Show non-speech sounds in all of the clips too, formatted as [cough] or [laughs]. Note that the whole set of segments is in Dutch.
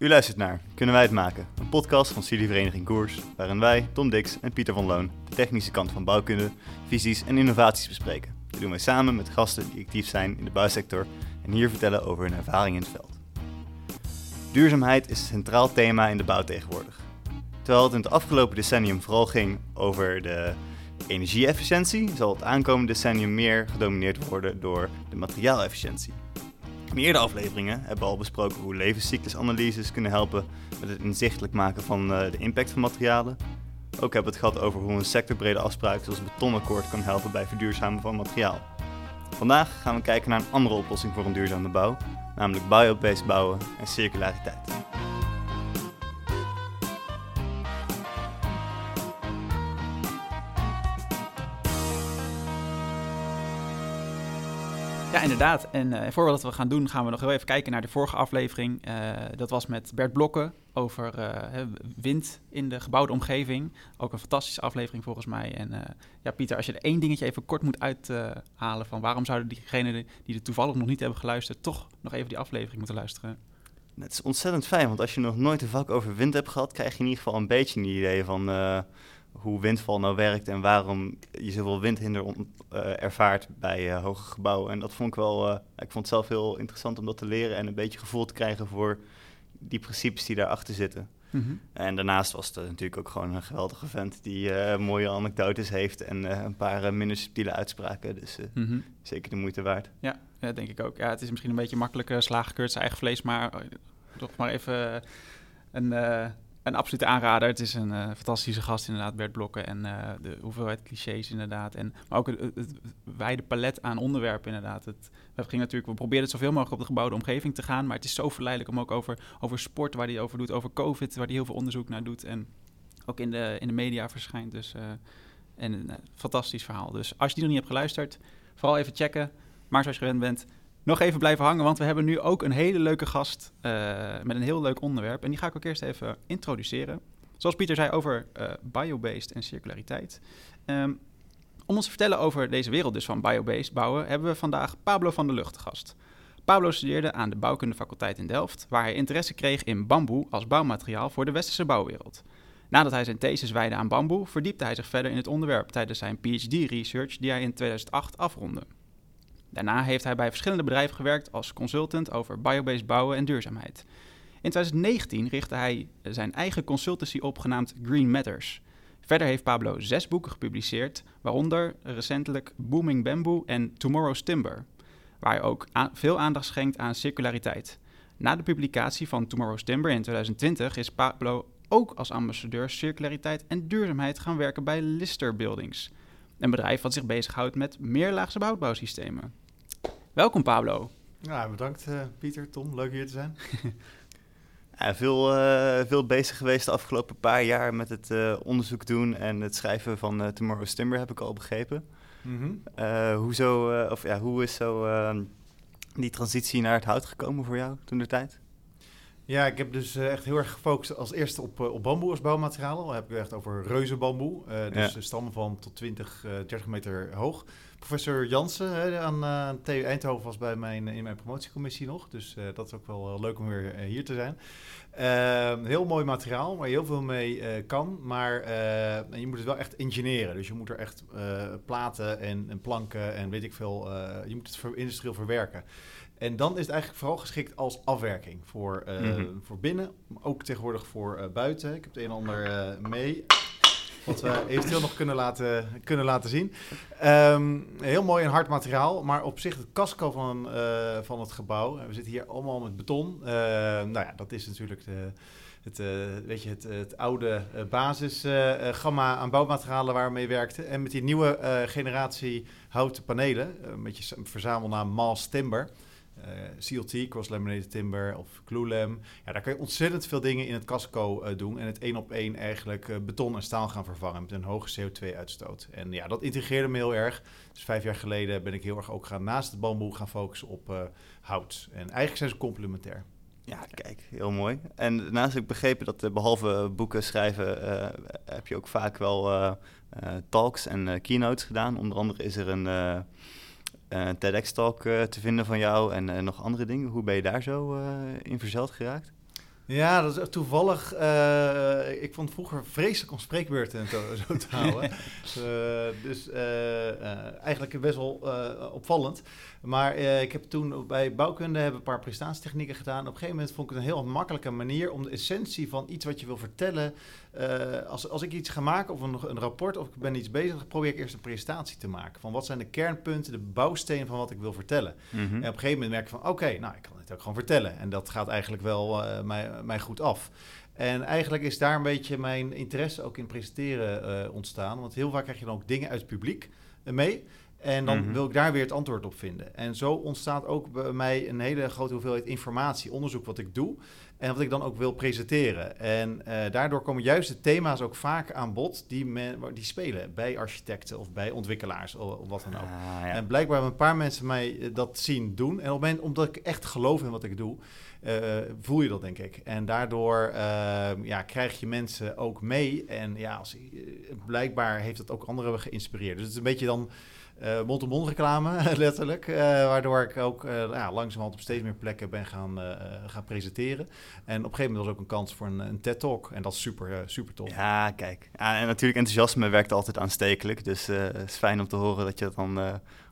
U luistert naar Kunnen wij het maken? Een podcast van studievereniging Koers, waarin wij, Tom Dix en Pieter van Loon, de technische kant van bouwkunde, visies en innovaties bespreken. Dat doen wij samen met gasten die actief zijn in de bouwsector en hier vertellen over hun ervaring in het veld. Duurzaamheid is een centraal thema in de bouw tegenwoordig. Terwijl het in het afgelopen decennium vooral ging over de energieefficiëntie, zal het aankomende decennium meer gedomineerd worden door de materiaalefficiëntie. In eerdere afleveringen hebben we al besproken hoe levenscyclusanalyses kunnen helpen met het inzichtelijk maken van eh, de impact van materialen. Ook hebben we het gehad over hoe een sectorbrede afspraak zoals het betonakkoord kan helpen bij verduurzamen van materiaal. Vandaag gaan we kijken naar een andere oplossing voor een duurzame bouw, namelijk biobased bouwen en circulariteit. Ja, inderdaad. En uh, voordat we gaan doen, gaan we nog heel even kijken naar de vorige aflevering. Uh, dat was met Bert Blokken over uh, wind in de gebouwde omgeving. Ook een fantastische aflevering volgens mij. En ja, Pieter, als je er één dingetje even kort moet uithalen van waarom zouden diegenen die er toevallig nog niet hebben geluisterd, toch nog even die aflevering moeten luisteren? Het is ontzettend fijn, want als je nog nooit een vak over wind hebt gehad, krijg je in ieder geval een beetje een idee van hoe windval nou werkt en waarom je zoveel windhinder uh, ervaart bij uh, hoge gebouwen. En dat vond ik wel, uh, ik vond het zelf heel interessant om dat te leren en een beetje gevoel te krijgen voor die principes die daarachter zitten. Mm -hmm. En daarnaast was het natuurlijk ook gewoon een geweldige vent die mooie anekdotes heeft en een paar minder subtiele uitspraken. Dus mm -hmm. zeker de moeite waard. Ja, ja, denk ik ook. Ja, het is misschien een beetje makkelijk slaaggekeurd zijn eigen vlees, maar toch maar even een een absolute aanrader. Het is een uh, fantastische gast inderdaad, Bert Blokken. En uh, de hoeveelheid clichés inderdaad. En, maar ook het, wijde palet aan onderwerpen inderdaad. Het, we, gingen natuurlijk, we proberen het zoveel mogelijk op de gebouwde omgeving te gaan. Maar het is zo verleidelijk om ook over, over sport, waar hij over doet. Over COVID, waar hij heel veel onderzoek naar doet. En ook in de, in de media verschijnt. Dus uh, en een fantastisch verhaal. Dus als je die nog niet hebt geluisterd, vooral even checken. Maar zoals je gewend bent, nog even blijven hangen, want we hebben nu ook een hele leuke gast uh, met een heel leuk onderwerp. En die ga ik ook eerst even introduceren. Zoals Pieter zei over uh, biobased en circulariteit. Um, om ons te vertellen over deze wereld dus van biobased bouwen, hebben we vandaag Pablo van der Lucht gast. Pablo studeerde aan de bouwkundefaculteit in Delft, waar hij interesse kreeg in bamboe als bouwmateriaal voor de westerse bouwwereld. Nadat hij zijn thesis wijde aan bamboe, verdiepte hij zich verder in het onderwerp tijdens zijn PhD-research die hij in 2008 afrondde. Daarna heeft hij bij verschillende bedrijven gewerkt als consultant over biobased bouwen en duurzaamheid. In 2019 richtte hij zijn eigen consultancy op genaamd Green Matters. Verder heeft Pablo zes boeken gepubliceerd, waaronder recentelijk Booming Bamboo en Tomorrow's Timber, waar hij ook veel aandacht schenkt aan circulariteit. Na de publicatie van Tomorrow's Timber in 2020 is Pablo ook als ambassadeur circulariteit en duurzaamheid gaan werken bij Lister Buildings, een bedrijf wat zich bezighoudt met meerlaagse bouwbouwsystemen. Welkom Pablo. Ja, bedankt uh, Pieter, Tom. Leuk hier te zijn. [laughs] ja, veel, uh, veel bezig geweest de afgelopen paar jaar met het uh, onderzoek doen en het schrijven van Tomorrow's Timber, heb ik al begrepen. Mm -hmm. hoezo, of, ja, hoe is zo ehm, die transitie naar het hout gekomen voor jou toen de tijd? Ja, ik heb dus echt heel erg gefocust als eerste op, op bamboe als bouwmateriaal. Dan heb ik echt over reuzenbamboe. dus ja. stammen van tot 20, 30 meter hoog professor Jansen hè, aan uh, TU Eindhoven was bij mijn, in mijn promotiecommissie nog. Dus uh, dat is ook wel uh, leuk om weer hier te zijn. Ehm, heel mooi materiaal waar je heel veel mee kan. Maar je moet het wel echt engineeren. Dus je moet er echt platen en, en, planken en weet ik veel. je moet het ver, industrieel verwerken. En dan is het eigenlijk vooral geschikt als afwerking voor, mm -hmm. voor binnen, maar ook tegenwoordig voor buiten. Ik heb het een en ander mee. Wat we eventueel nog kunnen laten, kunnen laten zien. Um, heel mooi en hard materiaal. Maar op zich het casco van, uh, van het gebouw. We zitten hier allemaal met beton. Uh, nou ja, dat is natuurlijk de, het, uh, weet je, het, het oude basisgamma aan bouwmaterialen waar we mee werkten. En met die nieuwe generatie houten panelen. met je verzamelnaam Mass Timber eh, CLT, Cross Laminated Timber of Glulam. Ja, daar kan je ontzettend veel dingen in het casco uh, doen en het één op één eigenlijk uh, beton en staal gaan vervangen met een hoge CO2-uitstoot. En ja, dat integreerde me heel erg. Dus vijf jaar geleden ben ik heel erg ook gaan naast het bamboe gaan focussen op hout. En eigenlijk zijn ze complementair. Ja, kijk, heel mooi. En heb ik begrepen dat behalve boeken schrijven, heb je ook vaak wel talks en keynotes gedaan. Onder andere is er een een eh, TEDx-talk uh, te vinden van jou en uh, nog andere dingen. Hoe ben je daar zo in verzeld geraakt? Ja, dat is toevallig. Uh, ik vond vroeger vreselijk om spreekbeurten te, zo te houden. uh, [laughs] dus uh, eigenlijk best wel opvallend. Maar ik heb toen bij bouwkunde hebben een paar prestatietechnieken gedaan. Op een gegeven moment vond ik het een heel makkelijke manier om de essentie van iets wat je wil vertellen. als, als ik iets ga maken of een, een, rapport of ik ben iets bezig, probeer ik eerst een presentatie te maken. Van wat zijn de kernpunten, de bouwstenen van wat ik wil vertellen. Mhm. En op een gegeven moment merk ik van oké, nou ik kan het ook gewoon vertellen. En dat gaat eigenlijk wel mij mij goed af. En eigenlijk is daar een beetje mijn interesse ook in presenteren ontstaan. Want heel vaak krijg je dan ook dingen uit het publiek mee. En dan mhm. wil ik daar weer het antwoord op vinden. En zo ontstaat ook bij mij een hele grote hoeveelheid informatie, onderzoek wat ik doe. En wat ik dan ook wil presenteren. En uh, daardoor komen juist de thema's ook vaak aan bod die, men, die spelen bij architecten of bij ontwikkelaars of, wat dan ook. Ah, ja. En blijkbaar hebben een paar mensen mij dat zien doen. En op het moment, omdat ik echt geloof in wat ik doe, uh, voel je dat, denk ik. En daardoor uh, ja, krijg je mensen ook mee. En ja, als, blijkbaar heeft het ook anderen geïnspireerd. Dus het is een beetje dan mond-to-mond reclame, [laughs] letterlijk. waardoor ik ook ja, langzamerhand op steeds meer plekken ben gaan, gaan presenteren. En op een gegeven moment was ook een kans voor een, een TED-talk. En dat is super, super tof. Ja, kijk. en natuurlijk enthousiasme werkt altijd aanstekelijk. Dus het is fijn om te horen dat je dat dan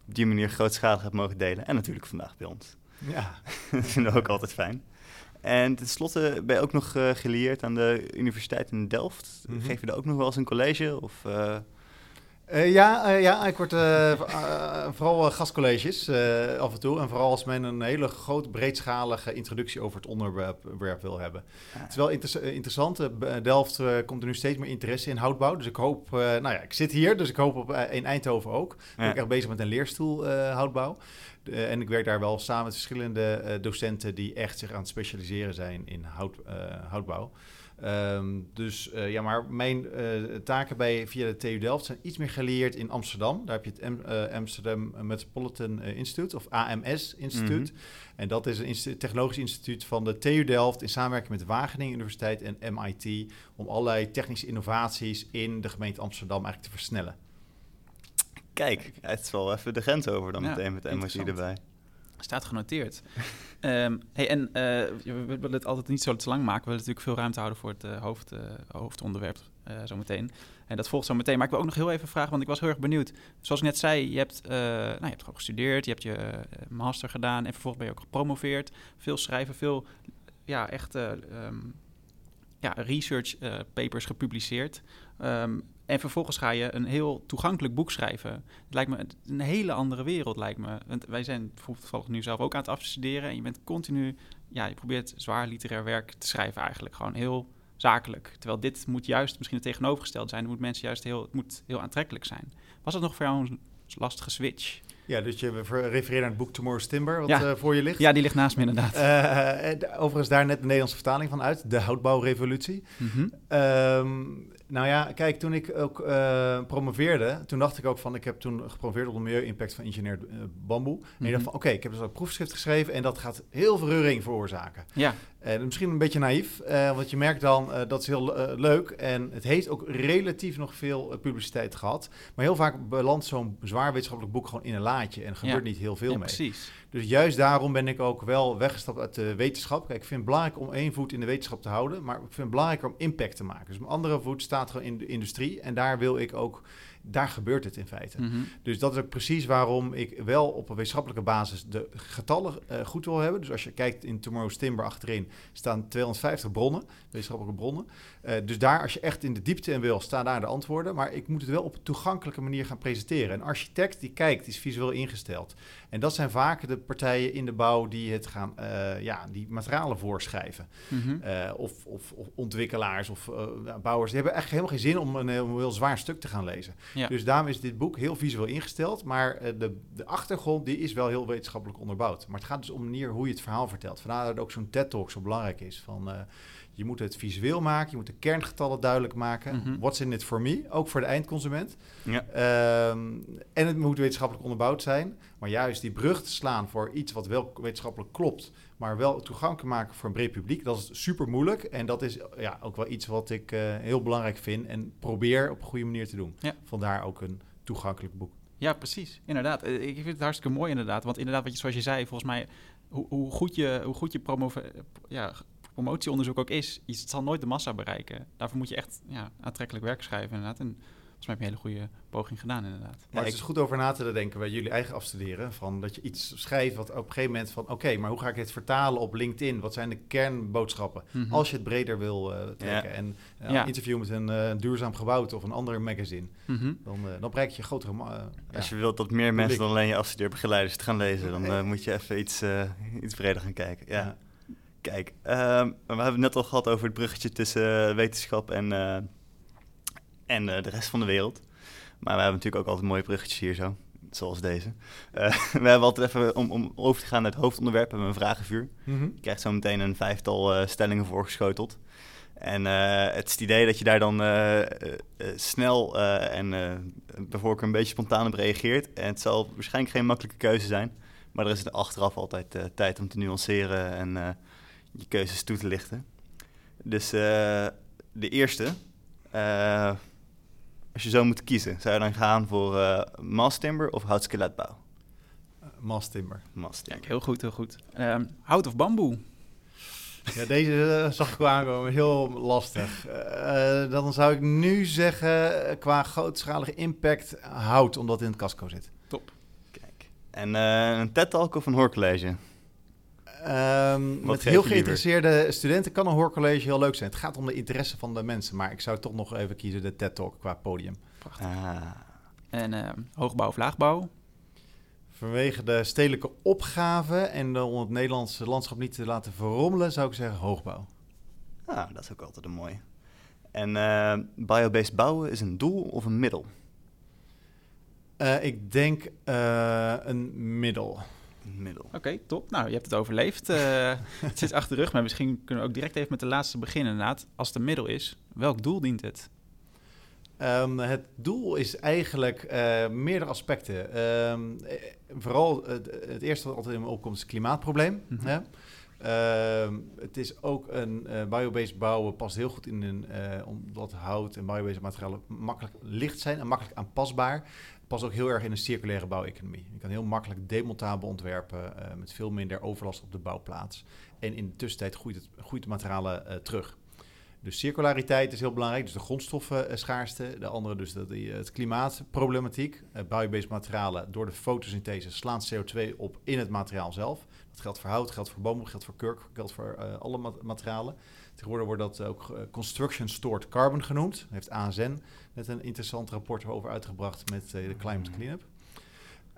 op die manier grootschalig hebt mogen delen. En natuurlijk vandaag bij ons. Ja. [laughs] dat vinden we ook altijd fijn. En tenslotte ben je ook nog uh, geleerd aan de Universiteit in Delft. Mhm. Geef je daar ook nog wel eens een college? Of, uh... Uh, ja, ja, ik word vooral gastcolleges af en toe. En vooral als men een hele grote, breedschalige introductie over het onderwerp wil hebben. Het is wel inter interessant. Delft komt er nu steeds meer interesse in houtbouw. Dus ik hoop, nou ja, ik zit hier, dus ik hoop op, in Eindhoven ook. Ja. Ben ik echt bezig met een leerstoel houtbouw. En ik werk daar wel samen met verschillende docenten die echt zich aan het specialiseren zijn in hout, houtbouw. Um, dus ja, maar mijn taken bij via de TU Delft zijn iets meer geleerd in Amsterdam. Daar heb je het M Amsterdam Metropolitan Institute, of AMS Instituut. Mm -hmm. En dat is een technologisch instituut van de TU Delft in samenwerking met de Wageningen Universiteit en MIT. Om allerlei technische innovaties in de gemeente Amsterdam eigenlijk te versnellen. Kijk, het is wel even de grens over dan meteen met de emotie erbij. Staat genoteerd. [laughs] um, hey, en uh, we willen het altijd niet zo te lang maken. We willen natuurlijk veel ruimte houden voor het uh, hoofd, uh, hoofdonderwerp zometeen. En dat volgt zo meteen. Maar ik wil ook nog heel even vragen, want ik was heel erg benieuwd. Zoals ik net zei, je hebt, nou, je hebt gewoon gestudeerd, je hebt je master gedaan en vervolgens ben je ook gepromoveerd. Veel schrijven, veel ja, echt um, ja, research papers gepubliceerd. Um, en vervolgens ga je een heel toegankelijk boek schrijven. Het lijkt me een hele andere wereld, lijkt me. Want wij zijn bijvoorbeeld nu zelf ook aan het afstuderen. En je bent continu, ja, je probeert zwaar literair werk te schrijven eigenlijk. Gewoon heel zakelijk. Terwijl dit moet juist misschien het tegenovergesteld zijn. Het moet mensen juist heel, het moet heel aantrekkelijk zijn. Was dat nog voor jou een lastige switch? Ja, dus je refereert naar het boek Tomorrow's Timber, wat ja. uh, voor je ligt. Ja, die ligt naast me inderdaad. Uh, overigens daar net de Nederlandse vertaling van uit, de houtbouwrevolutie. Mm -hmm. um, nou ja, kijk, toen ik ook uh, promoveerde, toen dacht ik ook van, ik heb toen gepromoveerd op de milieu-impact van ingenieur uh, bamboe. Mm -hmm. En ik dacht mhm. van, oké, okay, ik heb dus een proefschrift geschreven en dat gaat heel veel reuring veroorzaken. Ja. En misschien een beetje naïef, want je merkt dan, dat is heel leuk en het heeft ook relatief nog veel publiciteit gehad. Maar heel vaak belandt zo'n zwaar wetenschappelijk boek gewoon in een en er gebeurt niet heel veel ja, mee. precies. Dus juist daarom ben ik ook wel weggestapt uit de wetenschap. Kijk, ik vind het belangrijk om één voet in de wetenschap te houden, maar ik vind het belangrijker om impact te maken. Dus mijn andere voet staat gewoon in de industrie en daar wil ik ook daar gebeurt het in feite. Mm -hmm. Dus dat is ook precies waarom ik wel op een wetenschappelijke basis de getallen uh, goed wil hebben. Dus als je kijkt in Tomorrow's Timber achterin staan 250 bronnen, wetenschappelijke bronnen. Uh, dus daar, als je echt in de diepte in wil, staan daar de antwoorden. Maar ik moet het wel op een toegankelijke manier gaan presenteren. Een architect die kijkt, is visueel ingesteld. En dat zijn vaak de partijen in de bouw die het gaan, uh, ja, die materialen voorschrijven. Mm -hmm. of, of, of, ontwikkelaars of bouwers. Die hebben echt helemaal geen zin om een heel, een heel zwaar stuk te gaan lezen. Ja. Dus daarom is dit boek heel visueel ingesteld. Maar uh, de, de achtergrond die is wel heel wetenschappelijk onderbouwd. Maar het gaat dus om de manier hoe je het verhaal vertelt. Vandaar dat ook zo'n TED-talk zo belangrijk is. Van, uh, je moet het visueel maken, je moet de kerngetallen duidelijk maken. Mm -hmm. What's in it for me? Ook voor de eindconsument. Ja. Um, en het moet wetenschappelijk onderbouwd zijn. Maar juist die brug te slaan voor iets wat wel wetenschappelijk klopt, maar wel toegankelijk maken voor een breed publiek, dat is super moeilijk. En dat is ja, ook wel iets wat ik uh, heel belangrijk vind en probeer op een goede manier te doen. Ja. Vandaar ook een toegankelijk boek. Ja, precies. Inderdaad. Ik vind het hartstikke mooi inderdaad. Want inderdaad, wat je, zoals je zei, volgens mij, hoe, hoe goed je, hoe goed je ja, promotieonderzoek ook is, het zal nooit de massa bereiken. Daarvoor moet je echt ja, aantrekkelijk werk schrijven inderdaad. En volgens mij heb je een hele goede poging gedaan inderdaad. Maar het is goed over na te denken bij jullie eigen afstuderen. Van dat je iets schrijft wat op een gegeven moment van... oké, maar hoe ga ik dit vertalen op LinkedIn? Wat zijn de kernboodschappen? Mhm. Als je het breder wil eh, trekken. Ja. En eh, Ja. een interview met een eh, duurzaam gebouwd of een ander magazine. Mhm. Dan, dan bereik je grotere... Als je wilt dat meer mensen dan alleen je afstudeerbegeleiders het gaan lezen, dan moet je even iets, eh, iets breder gaan kijken. Ja. Kijk, ehm, we hebben het net al gehad over het bruggetje tussen wetenschap en, eh, en eh, de rest van de wereld. Maar we hebben natuurlijk ook altijd mooie bruggetjes hier zo, zoals deze. Eh, [laughs] we hebben altijd even, om, om over te gaan naar het hoofdonderwerp, hebben we een vragenvuur. Mhm. Je krijgt zo meteen een vijftal eh, stellingen voorgeschoteld. En het is het idee dat je daar dan snel en bijvoorbeeld een beetje spontaan op reageert. En het zal waarschijnlijk geen makkelijke keuze zijn. Maar er is er achteraf altijd tijd om te nuanceren en je keuzes toe te lichten. Dus de eerste. Als je zo moet kiezen, zou je dan gaan voor eh masstimber of houtskeletbouw? Eh, Mass timber. Masstimber. Kijk, heel goed, heel goed. Ehm, hout of bamboe? Ja, deze eh, zag ik wel aankomen. Heel lastig. Eh, dan zou ik nu zeggen, qua grootschalige impact, hout, omdat het in het casco zit. Top. Kijk. En eh, een TED-talk of een hoorcollege? Ehm, met heel geïnteresseerde studenten kan een hoorcollege heel leuk zijn. Het gaat om de interesse van de mensen, maar ik zou toch nog even kiezen de TED Talk qua podium. Ah, En ehm, hoogbouw of laagbouw? Vanwege de stedelijke opgave en de- om het Nederlandse landschap niet te laten verrommelen, zou ik zeggen hoogbouw. ah, dat is ook altijd een mooi. En eh biobased bouwen is een doel of een middel? Eh, ik denk eh, een middel. Middel. Oké, top. Nou, je hebt het overleefd. Eh, [laughs] het zit achter de rug, maar misschien kunnen we ook direct even met de laatste beginnen inderdaad. Als het een middel is, welk doel dient het? Ehm, het doel is eigenlijk eh, meerdere aspecten. Ehm, eh, vooral het, het eerste wat altijd in me opkomt is het klimaatprobleem. Mhm. hè? Ehm, het is ook een eh biobased bouwen past heel goed in een, omdat hout en biobased materialen makkelijk licht zijn en makkelijk aanpasbaar. Past ook heel erg in een circulaire bouweconomie. Je kan heel makkelijk demontabel ontwerpen eh, met veel minder overlast op de bouwplaats. En in de tussentijd groeit het, groeit de materialen eh, terug. Dus circulariteit is heel belangrijk, dus de grondstoffenschaarste. De andere dus dat die, het klimaatproblematiek. Uh, biobased materialen door de fotosynthese slaan CO2 op in het materiaal zelf. Dat geldt voor hout, geldt voor bamboe, geldt voor kurk, geldt voor eh, alle mat- materialen. Tegenwoordig wordt dat ook eh, Construction Stored Carbon genoemd. Daar heeft ASN net een interessant rapport over uitgebracht met eh, de Climate Cleanup.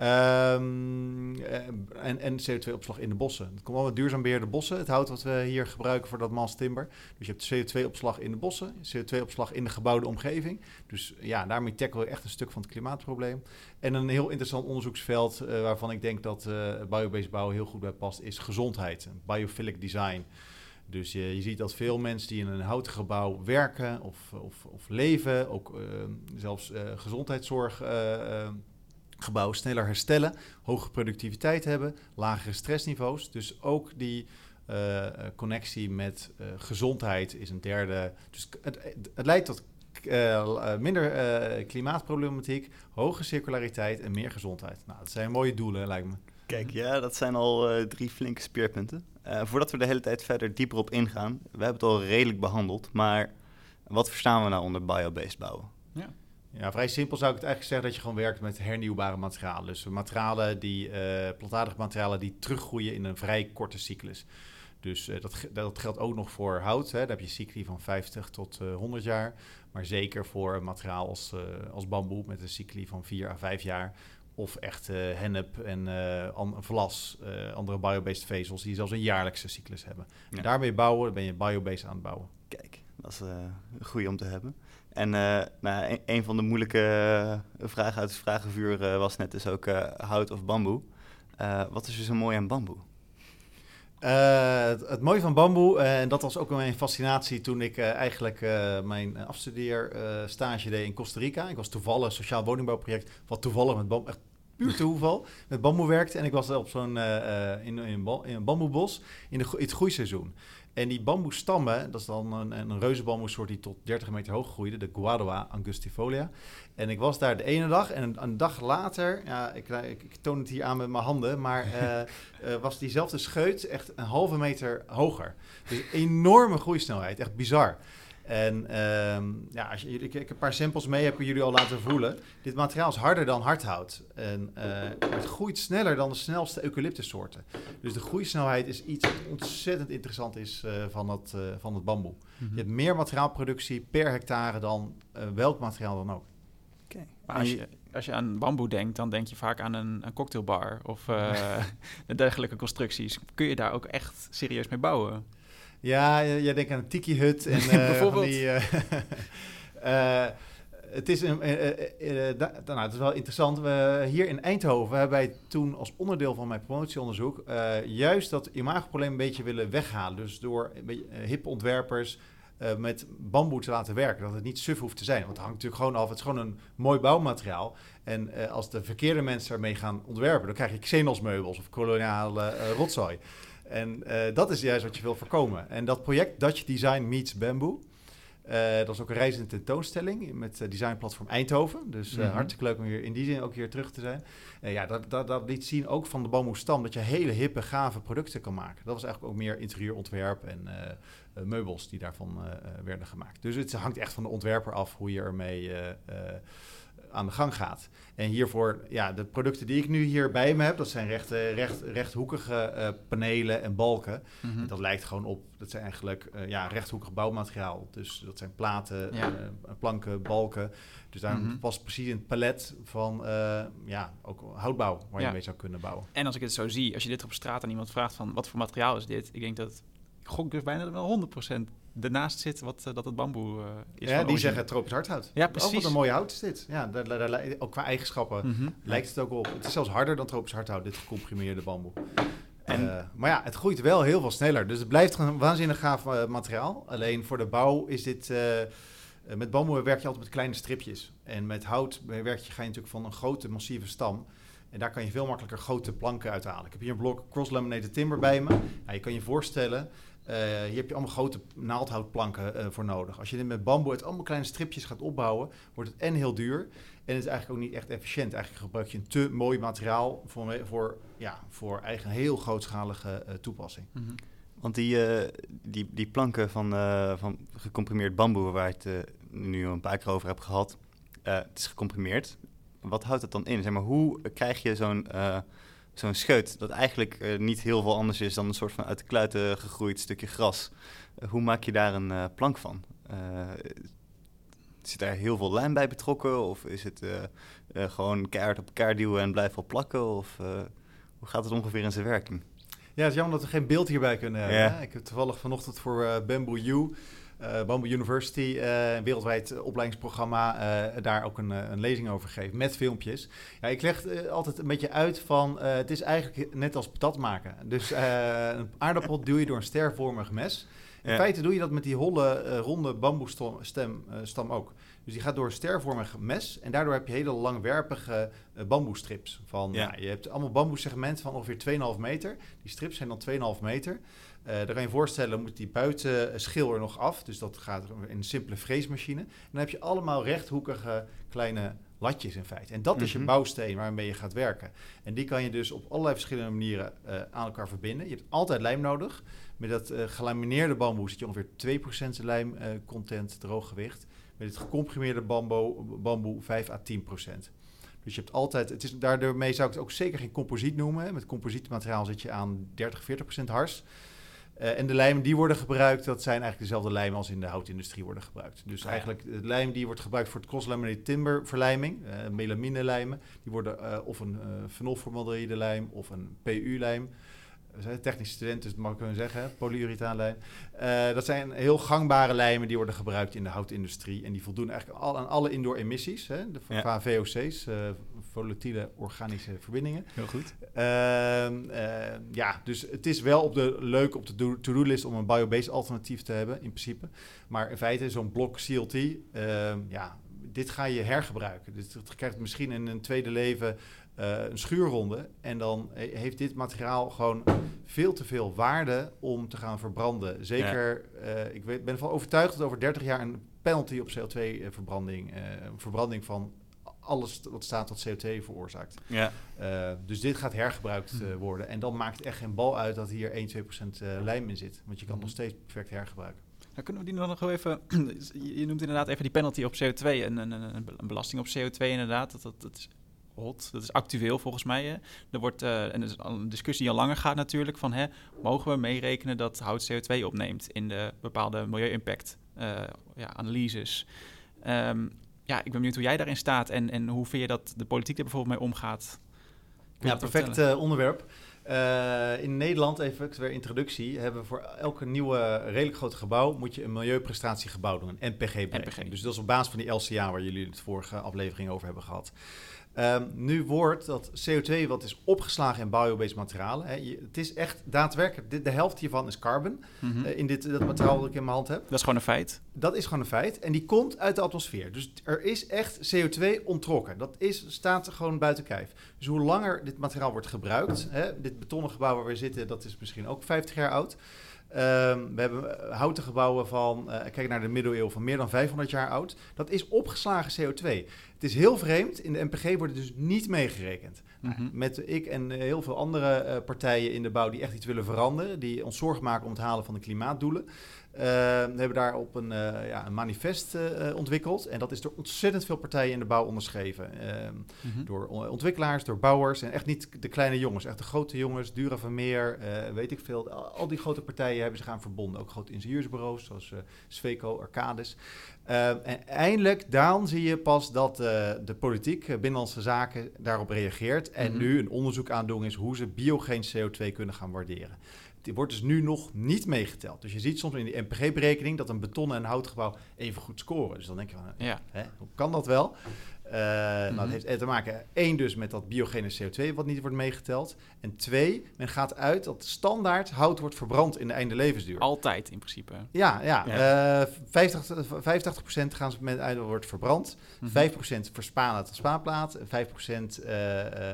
Ehm, eh, en, en CO2-opslag in de bossen. Het komt allemaal duurzaam beheerde bossen, het hout wat we hier gebruiken voor dat mass timber. Dus je hebt CO2-opslag in de bossen, CO2-opslag in de gebouwde omgeving. Dus ja, daarmee tackle je echt een stuk van het klimaatprobleem. En een heel interessant onderzoeksveld eh, waarvan ik denk dat eh biobased bouwen heel goed bij past, is gezondheid. Biophilic design. Dus je, je ziet dat veel mensen die in een houten gebouw werken of, of, of leven, ook zelfs gezondheidszorg gebouwen sneller herstellen, hoge productiviteit hebben, lagere stressniveaus. Dus ook die eh, eh, connectie met eh, gezondheid is een derde. Dus het, het leidt tot minder eh, klimaatproblematiek, hoge circulariteit en meer gezondheid. Nou, dat zijn mooie doelen, lijkt me. Kijk, ja, dat zijn al eh, drie flinke speerpunten. Eh, voordat we de hele tijd verder dieper op ingaan, we hebben het al redelijk behandeld, maar wat verstaan we nou onder biobased bouwen? Ja, vrij simpel zou ik het eigenlijk zeggen dat je gewoon werkt met hernieuwbare materialen. Dus materialen die, eh plantaardige materialen die teruggroeien in een vrij korte cyclus. Dus eh, dat, dat geldt ook nog voor hout. Hè. Daar heb je cycli van 50 tot eh 100 jaar. Maar zeker voor een materiaal als, als bamboe met een cycli van 4 à 5 jaar. Of echt hennep en vlas, andere biobased vezels die zelfs een jaarlijkse cyclus hebben. Ja. En daarmee bouwen, dan ben je biobased aan het bouwen. Kijk, dat is een goede om te hebben. En eh, nou, een, een van de moeilijke eh, vragen uit het vragenvuur eh, was net dus ook hout of bamboe. Wat is er zo mooi aan bamboe? Het, het mooie van bamboe, en dat was ook mijn fascinatie toen ik eigenlijk mijn afstudeerstage deed in Costa Rica. Ik was toevallig een sociaal woningbouwproject, wat toevallig met bamboe, echt puur [laughs] toeval, met bamboe werkte. En ik was op zo'n, in, in, in een bamboebos in, de, in het groeiseizoen. En die bamboestammen, dat is dan een, een die tot 30 meter hoog groeide, de Guadua angustifolia. En ik was daar de ene dag en een, een dag later, ja, ik, ik, ik, toon het hier aan met mijn handen, maar uh, [laughs] uh, was diezelfde scheut echt een halve meter hoger. Dus enorme groeisnelheid, echt bizar. En ehm, ja, als je, ik, ik, heb een paar samples mee, heb ik jullie al laten voelen. Dit materiaal is harder dan hardhout. En uh, het groeit sneller dan de snelste eucalyptussoorten. Dus de groeisnelheid is iets wat ontzettend interessant is uh, van, het, uh, van het bamboe. Mm -hmm. Je hebt meer materiaalproductie per hectare dan welk materiaal dan ook. Okay. Maar als je, als je aan bamboe denkt, dan denk je vaak aan een, een cocktailbar of [laughs] dergelijke constructies. Kun je daar ook echt serieus mee bouwen? Ja, jij denkt aan een tiki-hut. En, [laughs] uh, Bijvoorbeeld. Die, uh, uh, [laughs] het, is een, nou, het is wel interessant. We, hier in Eindhoven hebben wij toen als onderdeel van mijn promotieonderzoek... juist dat imagoprobleem een beetje willen weghalen. Dus door hippe ontwerpers met bamboe te laten werken. Dat het niet suf hoeft te zijn. Want het hangt natuurlijk gewoon af. Het is gewoon een mooi bouwmateriaal. En als de verkeerde mensen ermee gaan ontwerpen... dan krijg je Xenos meubels of koloniale rotzooi. En uh, dat is juist wat je wil voorkomen. En dat project Dutch Design Meets Bamboo. Uh, dat is ook een reizende tentoonstelling met uh, designplatform Eindhoven. Dus mm -hmm. hartstikke leuk om hier in die zin ook hier terug te zijn. ja, dat, dat, dat liet zien ook van de bamboestam dat je hele hippe, gave producten kan maken. Dat was eigenlijk ook meer interieurontwerp en meubels die daarvan werden gemaakt. Dus het hangt echt van de ontwerper af hoe je ermee aan de gang gaat. En hiervoor, ja, de producten die ik nu hier bij me heb, dat zijn recht, recht, rechthoekige uh, panelen en balken. Mm -hmm. Dat lijkt gewoon op, dat zijn eigenlijk uh, ja, rechthoekig bouwmateriaal. Dus dat zijn platen, ja. uh, planken, balken. Dus daar mm -hmm. past precies in het palet van ja, ook houtbouw waar ja. je mee zou kunnen bouwen. En als ik het zo zie, als je dit op straat aan iemand vraagt van wat voor materiaal is dit? Ik denk dat, gok dus bijna wel 100% ernaast zit wat, uh, dat het bamboe uh, is. Ja, die zeggen tropisch hardhout. Ja, precies. Oh, wat een mooie hout is dit. Ja, daar, daar, daar, ook qua eigenschappen Mhm. mm -hmm. lijkt het ook op. Het is zelfs harder dan tropisch hardhout, dit gecomprimeerde bamboe. En, uh, maar ja, het groeit wel heel veel sneller. Dus het blijft een waanzinnig gaaf uh, materiaal. Alleen voor de bouw is dit... Uh, met bamboe werk je altijd met kleine stripjes. En met hout werk je, ga je natuurlijk van een grote, massieve stam. En daar kan je veel makkelijker grote planken uithalen. Ik heb hier een blok cross-laminated timber bij me. Je kan je voorstellen... Uh, hier heb je allemaal grote naaldhoutplanken uh, voor nodig. Als je dit met bamboe uit allemaal kleine stripjes gaat opbouwen, wordt het en heel duur. En het is eigenlijk ook niet echt efficiënt. Eigenlijk gebruik je een te mooi materiaal voor, voor, ja, voor eigen heel grootschalige uh, toepassing. Mhm. Want die, die, die planken van, van gecomprimeerd bamboe, waar ik het nu een paar keer over heb gehad, het is gecomprimeerd. Wat houdt het dan in? Zeg maar, hoe krijg je zo'n zo'n scheut dat eigenlijk uh, niet heel veel anders is dan een soort van uit de kluiten gegroeid stukje gras. Uh, hoe maak je daar een uh, plank van? zit daar heel veel lijm bij betrokken of is het gewoon keihard op elkaar duwen en blijft wel plakken? Of hoe gaat het ongeveer in zijn werking? Ja, het is jammer dat we geen beeld hierbij kunnen hebben. Ja. Ik heb toevallig vanochtend voor Bamboo U uh, Bamboo University, uh, een wereldwijd opleidingsprogramma, uh, daar ook een, een, lezing over gegeven met filmpjes. Ja, ik leg altijd een beetje uit van, het is eigenlijk net als patat maken. Dus [laughs] een aardappel duw je door een stervormig mes. In ja. feite doe je dat met die holle, ronde bamboestam stam ook. Dus die gaat door een stervormig mes en daardoor heb je hele langwerpige bamboestrips. Van, ja. Nou, je hebt allemaal bamboesegmenten van ongeveer 2,5 meter. Die strips zijn dan 2,5 meter. Uh, dan kan je je voorstellen, moet die buitenschil er nog af. Dus dat gaat in een simpele freesmachine. En dan heb je allemaal rechthoekige kleine latjes in feite. En dat mm -hmm. is je bouwsteen waarmee je gaat werken. En die kan je dus op allerlei verschillende manieren uh, aan elkaar verbinden. Je hebt altijd lijm nodig. Met dat uh, gelamineerde bamboe zit je ongeveer 2% lijmcontent drooggewicht. Met het gecomprimeerde bamboe, bamboe 5 à 10%. Dus je hebt altijd, het is, daarmee zou ik het ook zeker geen composiet noemen. Met composietmateriaal zit je aan 30, 40% hars. Uh, en de lijmen die worden gebruikt, dat zijn eigenlijk dezelfde lijmen als in de houtindustrie worden gebruikt. Dus ja. eigenlijk de lijm die wordt gebruikt voor het cross-laminated timber verlijming, uh, melamine lijmen, die worden uh, of een fenolformaldehyde lijm of een PU-lijm. We zijn technische studenten, dus dat mag ik kunnen zeggen, polyurethaanlijm. dat zijn heel gangbare lijmen die worden gebruikt in de houtindustrie. En die voldoen eigenlijk al, aan alle indoor emissies, hè, de, ja. van VOC's, volatiele organische verbindingen. Heel goed. Uh, ja, dus het is wel op de, leuk op de to-do-list om een biobased alternatief te hebben, in principe. Maar in feite, zo'n blok CLT, uh, ja, dit ga je hergebruiken. Dus het krijgt misschien in een tweede leven eh, een schuurronde. En dan heeft dit materiaal gewoon veel te veel waarde om te gaan verbranden. Zeker, eh, ik weet, ben ervan overtuigd dat over 30 jaar een penalty op CO2-verbranding, verbranding van alles wat staat wat CO2 veroorzaakt. Ja. dus dit gaat hergebruikt worden. En dan maakt het echt geen bal uit dat hier 1, 2 procent lijm in zit. Want je kan het nog steeds perfect hergebruiken. Dan kunnen we die nog wel even... [clears throat] je noemt inderdaad even die penalty op CO2 en een, een, een belasting op CO2 inderdaad. Dat, dat, dat is hot, dat is actueel volgens mij. Hè. Er wordt, uh, en is een discussie die al langer gaat natuurlijk, van hè, mogen we meerekenen dat hout CO2 opneemt in de bepaalde milieu-impact uh, ja, analyses. Um, ja, ik ben benieuwd hoe jij daarin staat en, en hoe vind je dat de politiek er bijvoorbeeld mee omgaat. ja, perfect uh, onderwerp. Uh, in Nederland, even weer introductie, hebben we voor elke nieuwe redelijk groot gebouw moet je een milieuprestatiegebouw doen, een NPG-berekening. Dus dat is op basis van die LCA waar jullie het vorige aflevering over hebben gehad. Um, nu wordt dat CO2 wat is opgeslagen in biobased materialen. Hè, je, het is echt daadwerkelijk, de, de helft hiervan is carbon mm -hmm. uh, in dit dat materiaal dat ik in mijn hand heb. Dat is gewoon een feit. Dat is gewoon een feit. En die komt uit de atmosfeer. Dus er is echt CO2 ontrokken. Dat is, staat gewoon buiten kijf. Dus hoe langer dit materiaal wordt gebruikt, hè, dit betonnen gebouw waar we zitten, dat is misschien ook 50 jaar oud. Um, we hebben houten gebouwen van, uh, kijk naar de middeleeuwen, van meer dan 500 jaar oud. Dat is opgeslagen CO2. Het is heel vreemd, in de MPG wordt het dus niet meegerekend. Mm -hmm. Met ik en heel veel andere partijen in de bouw die echt iets willen veranderen, die ons zorgen maken om het halen van de klimaatdoelen. Uh, we hebben daarop een, uh, ja, een manifest uh, ontwikkeld. En dat is door ontzettend veel partijen in de bouw onderschreven. Mm -hmm. Door ontwikkelaars, door bouwers. En echt niet de kleine jongens, echt de grote jongens. Dura van Meer, weet ik veel. Al, al, die grote partijen hebben zich aan verbonden. Ook grote ingenieursbureaus zoals Sweco, Arcades. en eindelijk, dan zie je pas dat de politiek, Binnenlandse Zaken, daarop reageert. En mm -hmm. nu een onderzoek aan doen is hoe ze biogeen CO2 kunnen gaan waarderen. Die wordt dus nu nog niet meegeteld. Dus je ziet soms in die MPG-berekening dat een betonnen en houtgebouw even goed scoren. Dus dan denk je van, ja. hè, hoe kan dat wel? Uh, mm -hmm. nou, het heeft te maken, één dus met dat biogene CO2 wat niet wordt meegeteld. En twee, men gaat uit dat standaard hout wordt verbrand in de einde levensduur. Altijd in principe. Ja, ja. ja. Uh, 50, 85% gaan ze met uit wordt verbrand. Mm -hmm. 5% verspanen tot spaanplaat. 5% uh,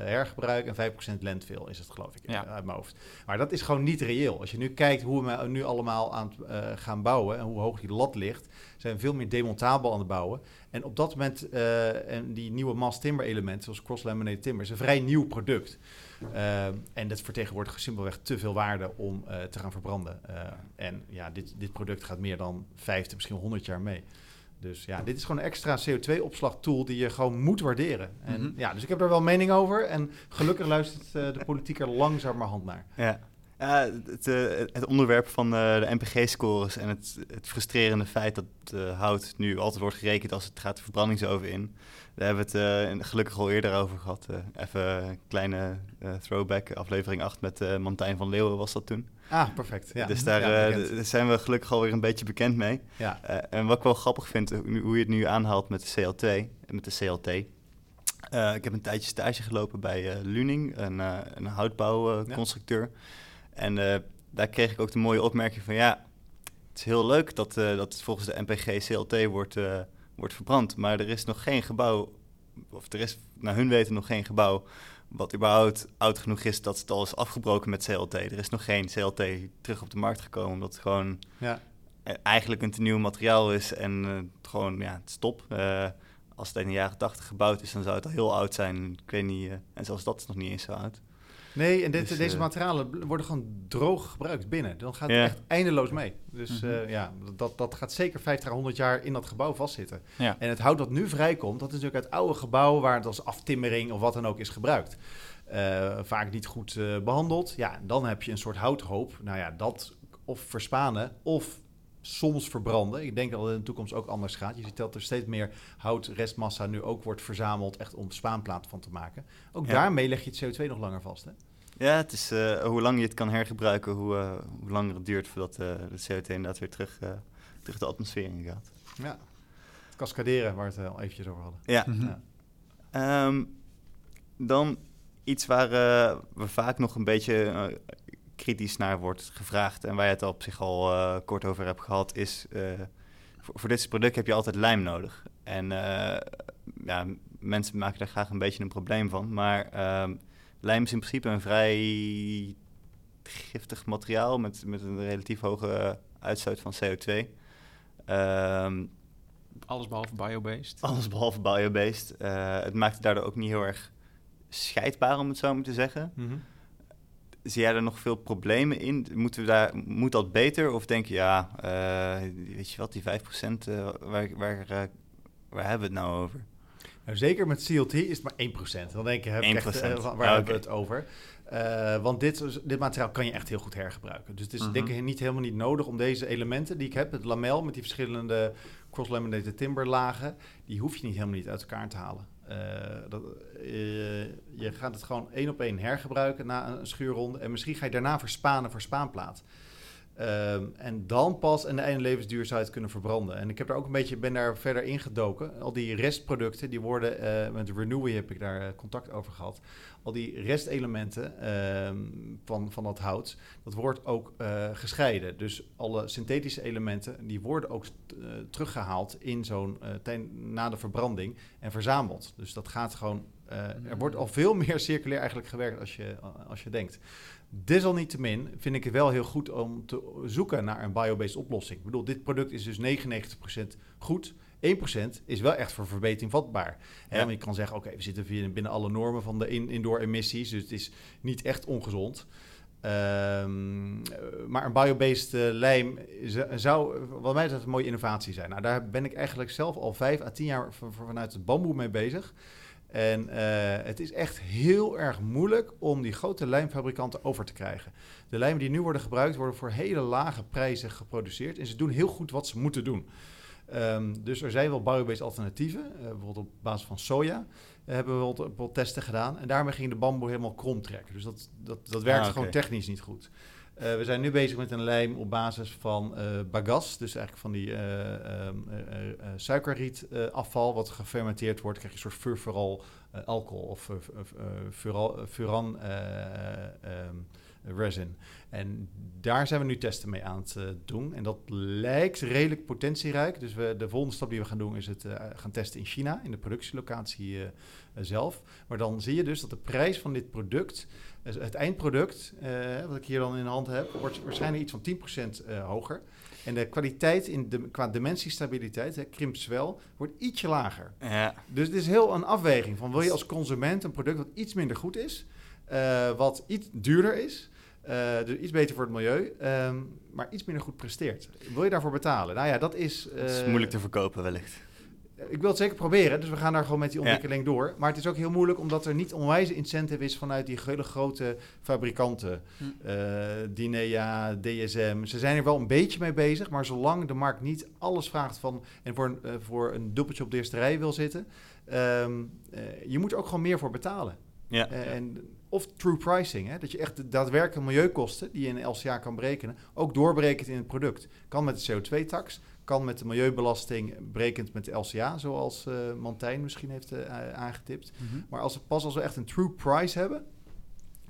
hergebruik en 5% landfill is het geloof ik ja. uit mijn hoofd. Maar dat is gewoon niet reëel. Als je nu kijkt hoe we nu allemaal aan het gaan bouwen en hoe hoog die lat ligt, zijn veel meer demontabel aan het bouwen. En op dat moment, uh, en die nieuwe mass timber elementen, zoals cross-laminated timber, is een vrij nieuw product. Uh, en dat vertegenwoordigt simpelweg te veel waarde om uh, te gaan verbranden. en ja, dit, dit product gaat meer dan 50, misschien 100 jaar mee. Dus ja, dit is gewoon een extra CO2-opslagtool die je gewoon moet waarderen. En, mm -hmm. ja, dus ik heb daar wel mening over. En gelukkig luistert de politiek er [laughs] langzamerhand naar. Ja. Ja, het, uh, het, onderwerp van uh, de NPG-scores en het, het, frustrerende feit dat uh, hout nu altijd wordt gerekend als het gaat de verbrandingsoven in. Daar hebben we het gelukkig al eerder over gehad. even een kleine throwback, aflevering 8 met Mantijn van Leeuwen was dat toen. Ah, perfect. Ja. Dus daar ja, zijn we gelukkig alweer een beetje bekend mee. Ja. en wat ik wel grappig vind, hoe je het nu aanhaalt met de CLT, met de CLT. ik heb een tijdje stage gelopen bij Luning, een, een houtbouwconstructeur. Ja. En uh, daar kreeg ik ook de mooie opmerking van ja, het is heel leuk dat, uh, dat volgens de NPG CLT wordt, uh, wordt verbrand. Maar er is nog geen gebouw, of er is naar hun weten nog geen gebouw wat überhaupt oud genoeg is dat het al is afgebroken met CLT. Er is nog geen CLT terug op de markt gekomen, omdat het gewoon ja. eigenlijk een te nieuw materiaal is en het gewoon, ja, het stop. als het in de jaren 80 gebouwd is, dan zou het al heel oud zijn. Ik weet niet, en zelfs dat is nog niet eens zo oud. Nee, en dit, dus, deze materialen worden gewoon droog gebruikt binnen. Dan gaat het echt eindeloos mee. Dus mm -hmm. uh, ja, dat, dat gaat zeker 50 à 100 jaar in dat gebouw vastzitten. En het hout dat nu vrijkomt, dat is natuurlijk uit oude gebouwen waar het als aftimmering of wat dan ook is gebruikt. Uh, vaak niet goed uh, behandeld. Ja, dan heb je een soort houthoop. Nou ja, dat of verspanen of soms verbranden. Ik denk dat het in de toekomst ook anders gaat. Je ziet dat er steeds meer houtrestmassa nu ook wordt verzameld, echt om spaanplaat van te maken. Ook ja. daarmee leg je het CO2 nog langer vast, hè? Ja, het is uh, hoe lang je het kan hergebruiken, hoe, uh, hoe langer het duurt voordat uh, de CO2 inderdaad weer terug, terug de atmosfeer in gaat. Ja, het cascaderen waar we het al eventjes over hadden. Ja. Mm -hmm. ja. Um, dan iets waar we vaak nog een beetje kritisch naar wordt gevraagd en waar je het op zich al uh, kort over hebt gehad, is uh, voor, voor, dit soort product heb je altijd lijm nodig. En uh, ja, mensen maken daar graag een beetje een probleem van. Maar ehm, lijm is in principe een vrij giftig materiaal met, met een relatief hoge uitstoot van CO2. Ehm, alles behalve biobased. Alles behalve biobased. Uh, het maakt het daardoor ook niet heel erg scheidbaar, om het zo maar te zeggen. Mm Zie jij er nog veel problemen in? Moeten we daar, moet dat beter? Of denk je, ja, uh, weet je wat, die 5%, uh, waar, waar, waar hebben we het nou over? Nou, zeker met CLT is het maar 1%. Dan denk je, heb 1%. Echt, waar ah, hebben we het over? Uh, want dit, dit materiaal kan je echt heel goed hergebruiken. Dus het is denk ik niet helemaal niet nodig om deze elementen die ik heb, het lamel met die verschillende cross-laminated timberlagen, die hoef je niet helemaal niet uit elkaar te halen. Uh, dat, uh, je gaat het gewoon één op één hergebruiken na een schuurronde. En misschien ga je daarna verspanen voor spaanplaat. Um, en dan pas in de einde levensduur zou je het kunnen verbranden. En ik heb daar ook een beetje, ben daar verder ingedoken. Al die restproducten, die worden, uh, met Renewy heb ik daar contact over gehad al die restelementen uh, van, van dat hout, dat wordt ook uh, gescheiden. Dus alle synthetische elementen, die worden ook teruggehaald in zo'n, na de verbranding en verzameld. Dus dat gaat gewoon, er wordt al veel meer circulair eigenlijk gewerkt als je, als je denkt. Desalniettemin vind ik het wel heel goed om te zoeken naar een biobased oplossing. Ik bedoel, dit product is dus 99% goed. 1% is wel echt voor verbetering vatbaar. Ja. je kan zeggen, oké, we zitten binnen alle normen van de indoor emissies, dus het is niet echt ongezond. Um, maar een biobased uh, lijm zou, wat mij betreft, een mooie innovatie zijn. Nou, daar ben ik eigenlijk zelf al vijf à tien jaar vanuit het bamboe mee bezig. En uh, het is echt heel erg moeilijk om die grote lijmfabrikanten over te krijgen. De lijmen die nu worden gebruikt, worden voor hele lage prijzen geproduceerd. En ze doen heel goed wat ze moeten doen. Um, dus er zijn wel biobased alternatieven, uh, bijvoorbeeld op basis van soja. Uh, hebben we bijvoorbeeld testen gedaan. En daarmee ging de bamboe helemaal krom trekken. Dus dat, dat, dat werkt ah, gewoon technisch niet goed. Uh, we zijn nu bezig met een lijm op basis van bagas. Dus eigenlijk van die ehm, suikerrietafval wat gefermenteerd wordt. Krijg je een soort furfural alcohol of furan um, resin. En daar zijn we nu testen mee aan het uh, doen. En dat lijkt redelijk potentierijk. Dus we, de volgende stap die we gaan doen is het uh, gaan testen in China, in de productielocatie uh, zelf. Maar dan zie je dus dat de prijs van dit product, het eindproduct, wat ik hier dan in de hand heb, wordt waarschijnlijk iets van 10% hoger. En de kwaliteit in de, qua dimensiestabiliteit, hè, krimpt wel, wordt ietsje lager. Ja. Dus het is heel een afweging van wil je als consument een product wat iets minder goed is, wat iets duurder is, uh, dus iets beter voor het milieu, um, maar iets minder goed presteert. Wil je daarvoor betalen? Nou ja, dat is... Uh, dat is moeilijk te verkopen wellicht. Ik wil het zeker proberen, dus we gaan daar gewoon met die ontwikkeling door. Maar het is ook heel moeilijk omdat er niet onwijs incentive is vanuit die hele grote fabrikanten. Hm. Uh, Dinea, DSM. Ze zijn er wel een beetje mee bezig, maar zolang de markt niet alles vraagt van en voor een, voor een dubbeltje op de eerste rij wil zitten, um, uh, je moet er ook gewoon meer voor betalen. Ja. En of true pricing, hè? dat je echt de daadwerkelijke milieukosten die je in LCA kan berekenen, ook doorberekent in het product. Kan met de CO2-tax, kan met de milieubelasting berekend met de LCA, zoals uh, Mantijn misschien heeft uh, aangetipt. Mhm. Maar als, pas als we echt een true price hebben,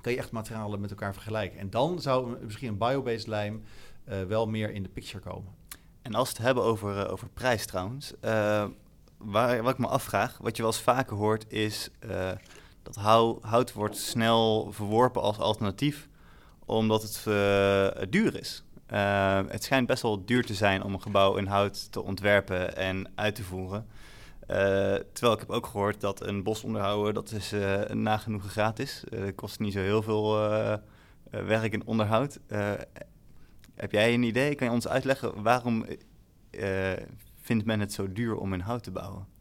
kan je echt materialen met elkaar vergelijken. En dan zou misschien een biobased lijm uh, wel meer in de picture komen. En als we het hebben over, over prijs trouwens, waar, wat ik me afvraag, wat je wel eens vaker hoort, is dat hout wordt snel verworpen als alternatief, omdat het uh, duur is. Uh, het schijnt best wel duur te zijn om een gebouw in hout te ontwerpen en uit te voeren. Uh, terwijl ik heb ook gehoord dat een bos onderhouden, dat is nagenoeg gratis. Het kost niet zo heel veel werk en onderhoud. heb jij een idee? Kan je ons uitleggen waarom vindt men het zo duur om in hout te bouwen?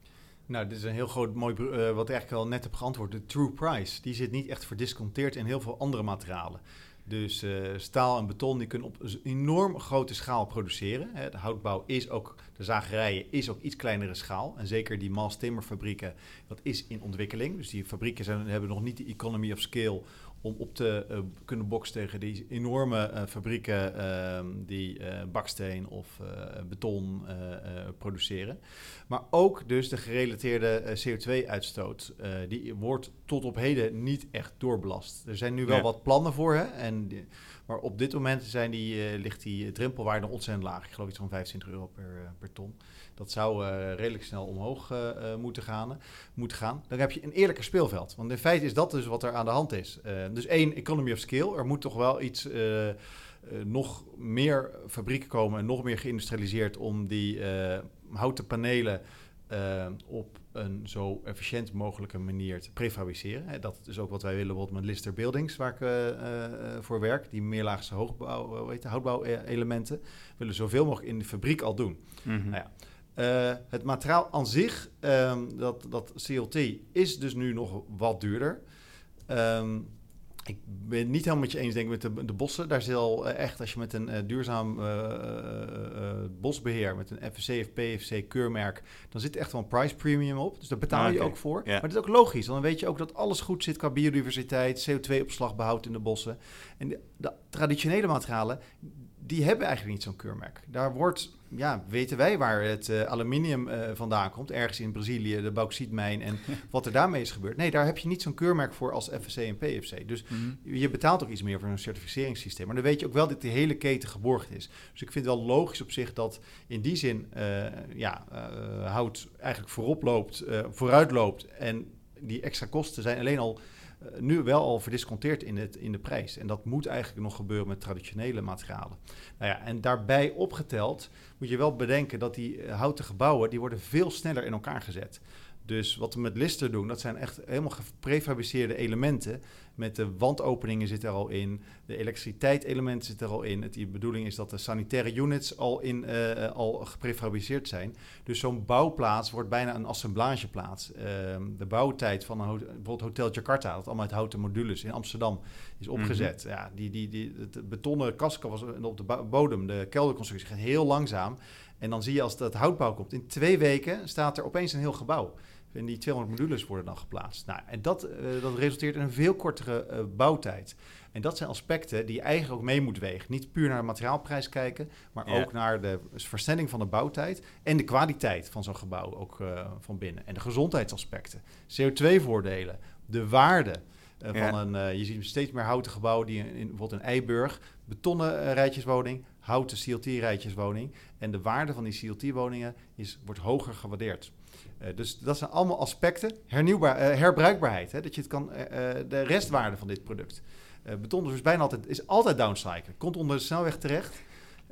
Nou, dit is een heel groot mooi, uh, wat ik eigenlijk al net heb geantwoord. De true price, die zit niet echt verdisconteerd in heel veel andere materialen. Dus uh, staal en beton die kunnen op een enorm grote schaal produceren. De houtbouw is ook, de zagerijen is ook iets kleinere schaal. En zeker die mass timmerfabrieken, dat is in ontwikkeling. Dus die fabrieken zijn, hebben nog niet de economy of scale om op te uh, kunnen boksen tegen die enorme uh, fabrieken uh, die baksteen of beton produceren. Maar ook dus de gerelateerde CO2-uitstoot, die wordt tot op heden niet echt doorbelast. Er zijn nu wel wat plannen voor, hè? En die, Maar op dit moment zijn die, ligt die drempelwaarde ontzettend laag. Ik geloof iets van 25 euro per, per ton. Dat zou redelijk snel omhoog moeten, gaan, gaan. Dan heb je een eerlijker speelveld. Want in feite is dat dus wat er aan de hand is. dus één, economy of scale. Er moet toch wel iets... nog meer fabrieken komen en nog meer geïndustrialiseerd om die houten panelen uh, op een zo efficiënt mogelijke manier te prefabriceren. Dat is ook wat wij willen bijvoorbeeld met Lister Buildings, waar ik uh, uh, voor werk. Die meerlaagse hoogbouw, weet houtbouwelementen willen zoveel mogelijk in de fabriek al doen. Mm -hmm. nou ja. het materiaal aan zich, um, dat, dat CLT, is dus nu nog wat duurder. Um, ik ben het niet helemaal met je eens, denk ik, met de, de bossen. Daar zal uh, echt, als je met een uh, duurzaam uh, bosbeheer, met een FSC of PFC keurmerk, dan zit er echt wel een price premium op. Dus daar betaal je ah, ook voor. Maar dat is ook logisch, dan weet je ook dat alles goed zit qua biodiversiteit, CO2-opslag behoudt in de bossen. En de, de traditionele materialen, die hebben eigenlijk niet zo'n keurmerk. Daar wordt, ja, weten wij waar het uh, aluminium uh, vandaan komt. Ergens in Brazilië, de bauxietmijn en [laughs] wat er daarmee is gebeurd. Nee, daar heb je niet zo'n keurmerk voor als FSC en PFC. Dus mhm. je betaalt ook iets meer voor een certificeringssysteem. Maar dan weet je ook wel dat die hele keten geborgd is. Dus ik vind het wel logisch op zich dat in die zin uh, ja, hout eigenlijk voorop loopt, vooruit loopt. En die extra kosten zijn alleen al eh, nu wel al verdisconteerd in, het, in de prijs. En dat moet eigenlijk nog gebeuren met traditionele materialen. Nou ja, en daarbij opgeteld moet je wel bedenken dat die eh, houten gebouwen... die worden veel sneller in elkaar gezet. Dus wat we met Lister doen, dat zijn echt helemaal geprefabriceerde elementen. Met de wandopeningen zit er al in, de elektriciteit-elementen zit er al in. Het, de bedoeling is dat de sanitaire units al, in, uh, al geprefabriceerd zijn. Dus zo'n bouwplaats wordt bijna een assemblageplaats. Uh, de bouwtijd van een bijvoorbeeld Hotel Jakarta, dat allemaal uit houten modules in Amsterdam is mhm. opgezet. Ja, die, die, die, het betonnen kaskel was op de bodem, de kelderconstructie gaat heel langzaam. En dan zie je als dat houtbouw komt, in twee weken staat er opeens een heel gebouw. En die 200 modules worden dan geplaatst. Nou, en dat, uh, dat resulteert in een veel kortere uh, bouwtijd. En dat zijn aspecten die je eigenlijk ook mee moet wegen. Niet puur naar de materiaalprijs kijken, maar ook naar de versnelling van de bouwtijd en de kwaliteit van zo'n gebouw ook uh, van binnen. En de gezondheidsaspecten, CO2-voordelen, de waarde. Uh, van een, uh, je ziet steeds meer houten gebouwen die in, bijvoorbeeld in Eiburg, betonnen rijtjeswoning, houten CLT-rijtjeswoning. En de waarde van die CLT-woningen wordt hoger gewaardeerd. Uh, dus dat zijn allemaal aspecten. Hernieuwbaar, uh, herbruikbaarheid, hè, dat je het kan, uh, de restwaarde van dit product. beton dus bijna altijd, is altijd downcyclen. Komt onder de snelweg terecht.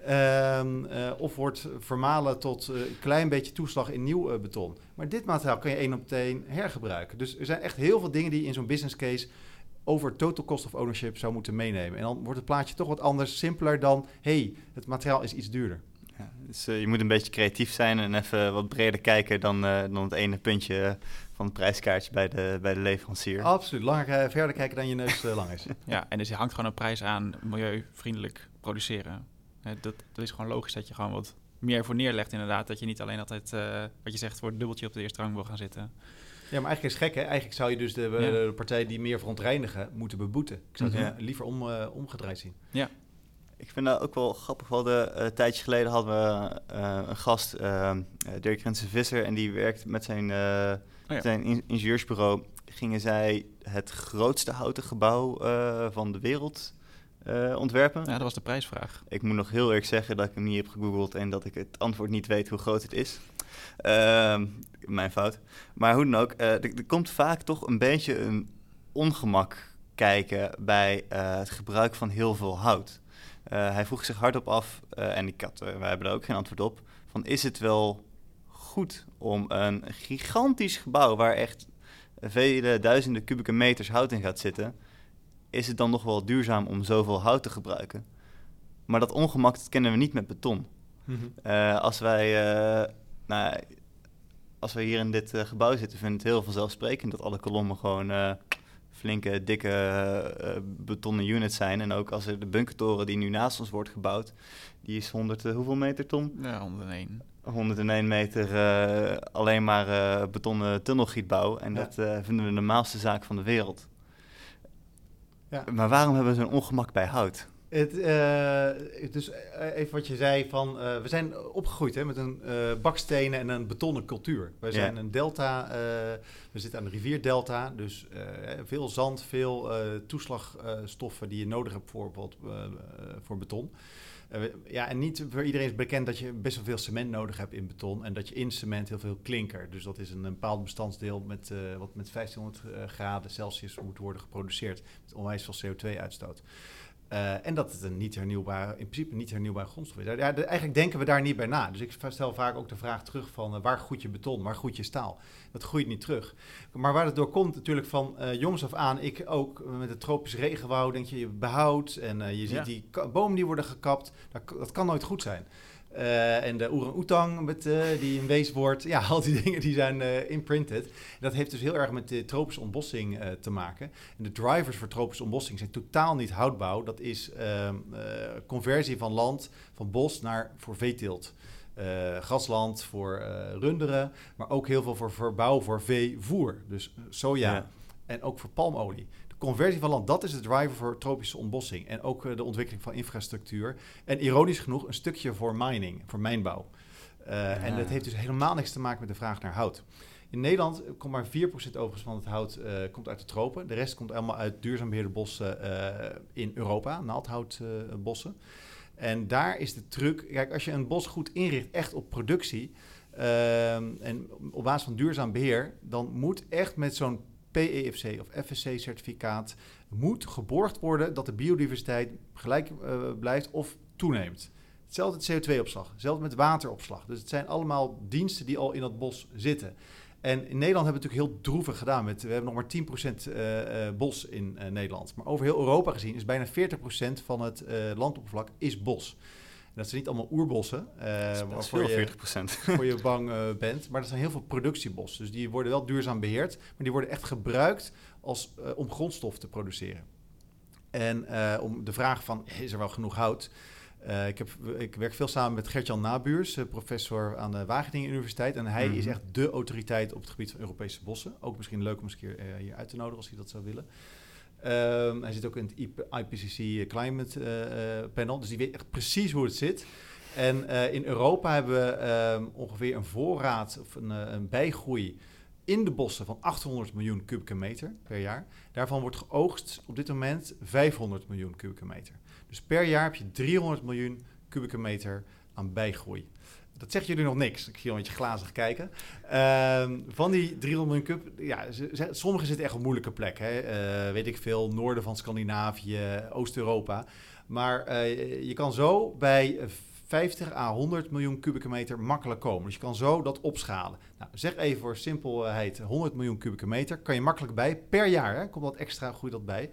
Ehm, of wordt vermalen tot een klein beetje toeslag in nieuw beton. Maar dit materiaal kan je één op één hergebruiken. Dus er zijn echt heel veel dingen die je in zo'n business case over total cost of ownership zou moeten meenemen. En dan wordt het plaatje toch wat anders, simpeler dan... hey, het materiaal is iets duurder. Ja, dus uh, je moet een beetje creatief zijn en even wat breder kijken dan, uh, dan het ene puntje van het prijskaartje bij de, bij de leverancier. Absoluut, langer uh, verder kijken dan je neus lang is. ja, en dus je hangt gewoon een prijs aan milieuvriendelijk produceren. dat, dat is gewoon logisch dat je gewoon wat meer voor neerlegt inderdaad. Dat je niet alleen altijd, wat je zegt, voor het dubbeltje op de eerste rang wil gaan zitten. Ja, maar eigenlijk is het gek, hè? Eigenlijk zou je dus de, de partij die meer verontreinigen moeten beboeten. Ik zou het ja. liever om, omgedraaid zien. Ja, ik vind dat ook wel grappig. Wel de, uh, een tijdje geleden hadden we uh, een gast, uh, Dirk Rensen Visser, en die werkt met zijn, oh ja. zijn in ingenieursbureau. Gingen zij het grootste houten gebouw van de wereld ontwerpen. Ja, dat was de prijsvraag. Ik moet nog heel eerlijk zeggen dat ik hem niet heb gegoogeld en dat ik het antwoord niet weet hoe groot het is. Ehm, mijn fout. Maar hoe dan ook, er, er komt vaak toch een beetje een ongemak kijken bij het gebruik van heel veel hout. Uh, hij vroeg zich hardop af, uh, en ik had, uh, wij hebben er ook geen antwoord op, van is het wel goed om een gigantisch gebouw waar echt vele duizenden kubieke meters hout in gaat zitten, is het dan nog wel duurzaam om zoveel hout te gebruiken? Maar dat ongemak dat kennen we niet met beton. Mm -hmm. als wij nou, als we hier in dit gebouw zitten, vinden het heel vanzelfsprekend dat alle kolommen gewoon flinke, dikke uh, betonnen units zijn. En ook als er de bunkertoren die nu naast ons wordt gebouwd, die is 100, uh, hoeveel meter, Tom? Ja, 101. 101 meter uh, alleen maar betonnen tunnelgietbouw. En ja. dat vinden we de normaalste zaak van de wereld. Ja. Maar waarom hebben we zo'n ongemak bij hout? Het, uh, dus even wat je zei van, uh, we zijn opgegroeid hè, met een uh, bakstenen en een betonnen cultuur. Wij zijn een delta, we zitten aan de rivierdelta, dus veel zand, veel toeslagstoffen die je nodig hebt voor, voor beton. ja, en niet voor iedereen is bekend dat je best wel veel cement nodig hebt in beton en dat je in cement heel veel klinker. Dus dat is een, een bepaald bestandsdeel met, wat met 1500 graden Celsius moet worden geproduceerd, met onwijs veel CO2-uitstoot. Uh, en dat het een niet hernieuwbare, in principe niet hernieuwbare grondstof is. Ja, eigenlijk denken we daar niet bij na. Dus ik stel vaak ook de vraag terug van uh, waar groeit je beton, waar groeit je staal? Dat groeit niet terug. Maar waar het door komt natuurlijk van uh, jongs af aan, ik ook met het tropisch regenwoud, denk je, je behoudt en je ziet die bomen die worden gekapt. Dat, dat kan nooit goed zijn. Uh, en de orang-oetang met, uh, die een wees wordt. Ja, [laughs] al die dingen die zijn uh, imprinted. dat heeft dus heel erg met de tropische ontbossing te maken. En de drivers voor tropische ontbossing zijn totaal niet houtbouw. Dat is ehm, conversie van land, van bos naar voor veeteelt. grasland voor runderen, maar ook heel veel voor verbouw voor veevoer. Dus soja en ook voor palmolie conversie van land, dat is de driver voor tropische ontbossing. En ook uh, de ontwikkeling van infrastructuur. En ironisch genoeg een stukje voor mining, voor mijnbouw. Uh, En dat heeft dus helemaal niks te maken met de vraag naar hout. In Nederland komt maar 4% overigens van het hout uh, komt uit de tropen. De rest komt allemaal uit duurzaam beheerde bossen in Europa, naaldhoutbossen. en daar is de truc, kijk, als je een bos goed inricht, echt op productie... en op basis van duurzaam beheer, dan moet echt met zo'n PEFC of FSC-certificaat moet geborgd worden dat de biodiversiteit gelijk uh, blijft of toeneemt. Hetzelfde met CO2-opslag, hetzelfde met wateropslag. Dus het zijn allemaal diensten die al in dat bos zitten. En in Nederland hebben we natuurlijk heel droevig gedaan. Met, we hebben nog maar 10% uh, uh, bos in Nederland. Maar over heel Europa gezien is bijna 40% van het landoppervlak is bos dat zijn niet allemaal oerbossen. Uh, [laughs] waarvoor je, 40%. voor je bang uh, bent. Maar er zijn heel veel productiebossen. Dus die worden wel duurzaam beheerd. Maar die worden echt gebruikt als, uh, om grondstof te produceren. En om de vraag van, is er wel genoeg hout? ik, heb, ik werk veel samen met Gertjan Nabuurs, professor aan de Wageningen Universiteit. En hij mm -hmm. is echt de autoriteit op het gebied van Europese bossen. Ook misschien leuk om eens een keer hier uit te nodigen als hij dat zou willen. Um, hij zit ook in het IPCC Climate uh, Panel, dus die weet echt precies hoe het zit. En in Europa hebben we um, ongeveer een voorraad of een, een, bijgroei in de bossen van 800 miljoen kubieke meter per jaar. Daarvan wordt geoogst op dit moment 500 miljoen kubieke meter. Dus per jaar heb je 300 miljoen kubieke meter aan bijgroei dat zegt jullie nog niks. Ik zie een beetje glazig kijken. Uh, van die 300 miljoen cup, ja, sommige zitten echt op moeilijke plek. Uh, weet ik veel, noorden van Scandinavië, Oost-Europa. Maar uh, je kan zo bij 50 à 100 miljoen kubieke meter makkelijk komen. Dus je kan zo dat opschalen. Nou, zeg even voor simpelheid 100 miljoen kubieke meter. Kan je makkelijk bij per jaar. Hè? Komt dat extra, groeit dat bij.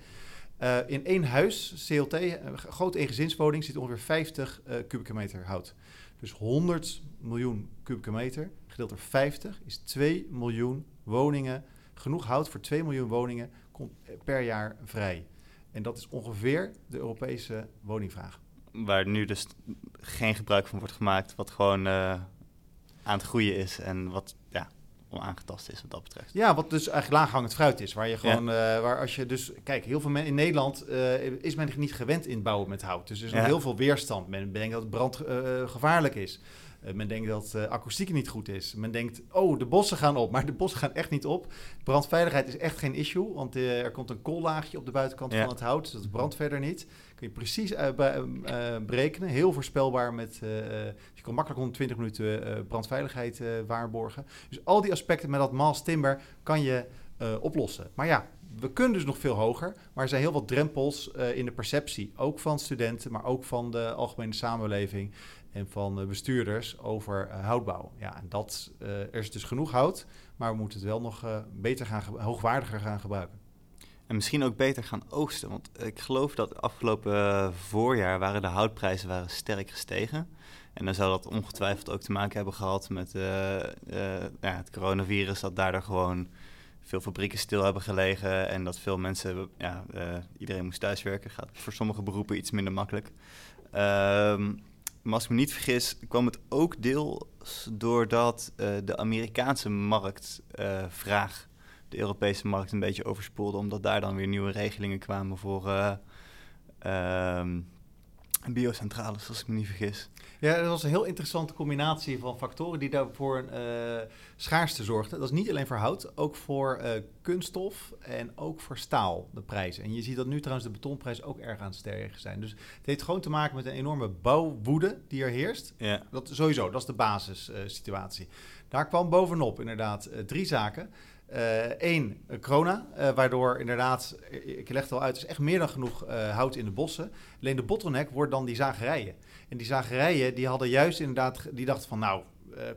Uh, in één huis, CLT, grote eengezinswoning, zit ongeveer 50 uh, kubieke meter hout. Dus 100 miljoen kubieke meter gedeeld door 50 is 2 miljoen woningen. Genoeg hout voor 2 miljoen woningen komt per jaar vrij. En dat is ongeveer de Europese woningvraag. Waar nu dus geen gebruik van wordt gemaakt, wat gewoon uh, aan het groeien is en wat onaangetast is wat dat betreft. Ja, wat dus eigenlijk laaghangend fruit is. Waar je gewoon, ja. uh, waar als je dus, kijk, heel veel mensen in Nederland uh, is men niet gewend in bouwen met hout. Dus er is ja. heel veel weerstand. Men denkt dat het brand uh, gevaarlijk is. Uh, men denkt dat uh, akoestiek niet goed is. Men denkt, oh, de bossen gaan op. Maar de bossen gaan echt niet op. Brandveiligheid is echt geen issue. Want uh, er komt een koollaagje op de buitenkant ja. van het hout. Dus dat brandt verder niet. Kun je precies berekenen. Heel voorspelbaar. Met, je kan makkelijk 120 minuten brandveiligheid waarborgen. Dus al die aspecten met dat mass timber kan je oplossen. Maar ja, we kunnen dus nog veel hoger, maar er zijn heel wat drempels uh, in de perceptie. Ook van studenten, maar ook van de algemene samenleving en van bestuurders over uh, houtbouw. Ja, en dat, uh, er is dus genoeg hout, maar we moeten het wel nog beter gaan, hoogwaardiger gaan gebruiken. En misschien ook beter gaan oogsten, want ik geloof dat afgelopen voorjaar waren de houtprijzen waren sterk gestegen. En dan zou dat ongetwijfeld ook te maken hebben gehad met ja, het coronavirus, dat daardoor gewoon veel fabrieken stil hebben gelegen en dat veel mensen, ja, iedereen moest thuiswerken. Gaat voor sommige beroepen iets minder makkelijk. Um, maar als ik me niet vergis, kwam het ook deels doordat uh, de Amerikaanse marktvraag uh, de Europese markt een beetje overspoelde, omdat daar dan weer nieuwe regelingen kwamen voor, uh, En biocentrales, als ik me niet vergis. Ja, dat was een heel interessante combinatie van factoren die daarvoor een uh, schaarste zorgden. Dat is niet alleen voor hout, ook voor uh, kunststof en ook voor staal, de prijzen. En je ziet dat nu trouwens de betonprijzen ook erg aan het stijgen zijn. Dus het heeft gewoon te maken met een enorme bouwwoede die er heerst. Ja. Dat, sowieso, dat is de basissituatie. Uh, Daar kwam bovenop inderdaad drie zaken. Eén, uh, corona, uh, waardoor inderdaad, ik leg het al uit, is echt meer dan genoeg uh, hout in de bossen. Alleen de bottleneck wordt dan die zagerijen. En die zagerijen, die hadden juist inderdaad, die dachten van nou,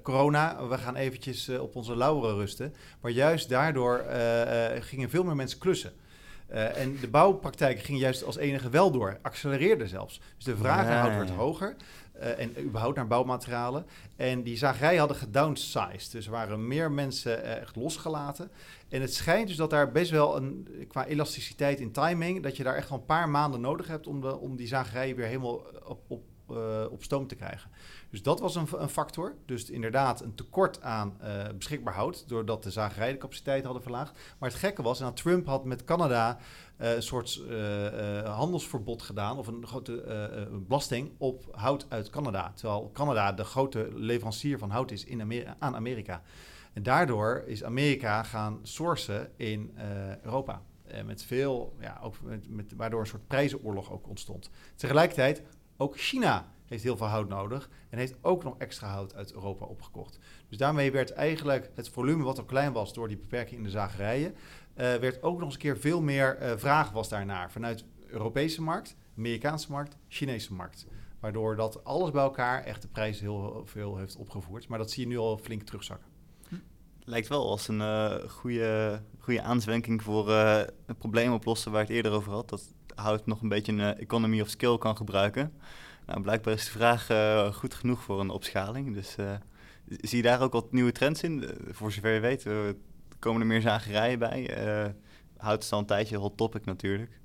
corona, we gaan eventjes op onze lauweren rusten. Maar juist daardoor gingen veel meer mensen klussen. Uh, en de bouwpraktijk ging juist als enige wel door, accelereerde zelfs. Dus de vraag naar hout werd hoger. Uh, en überhaupt naar bouwmaterialen. En die zagerijen hadden gedownsized. Dus er waren meer mensen uh, echt losgelaten. En het schijnt dus dat daar best wel een, qua elasticiteit in timing, dat je daar echt wel een paar maanden nodig hebt om, de, om die zagerijen weer helemaal op, op, uh, op stoom te krijgen. Dus dat was een, een factor. Dus inderdaad een tekort aan beschikbaar hout, doordat de zagerijen de capaciteit hadden verlaagd. Maar het gekke was, nou, Trump had met Canada een soort uh, handelsverbod gedaan, of een grote belasting op hout uit Canada. Terwijl Canada de grote leverancier van hout is in aan Amerika. En daardoor is Amerika gaan sourcen in Europa. met veel, ja, ook met, waardoor een soort prijzenoorlog ook ontstond. Tegelijkertijd, ook China heeft heel veel hout nodig en heeft ook nog extra hout uit Europa opgekocht. Dus daarmee werd eigenlijk het volume wat al klein was door die beperking in de zagerijen, werd ook nog eens een keer veel meer uh, vraag was daarnaar vanuit Europese markt, Amerikaanse markt, Chinese markt. Waardoor dat alles bij elkaar echt de prijs heel veel heeft opgevoerd. Maar dat zie je nu al flink terugzakken. Lijkt wel als een uh, goede, goede aanzwenking voor uh, het probleem oplossen waar ik het eerder over had. Dat hout nog een beetje een economy of skill kan gebruiken. Nou, blijkbaar is de vraag goed genoeg voor een opschaling. Dus zie je daar ook wat nieuwe trends in? Voor zover je weet, komen er meer zagerijen bij. hout is al een tijdje hot topic natuurlijk.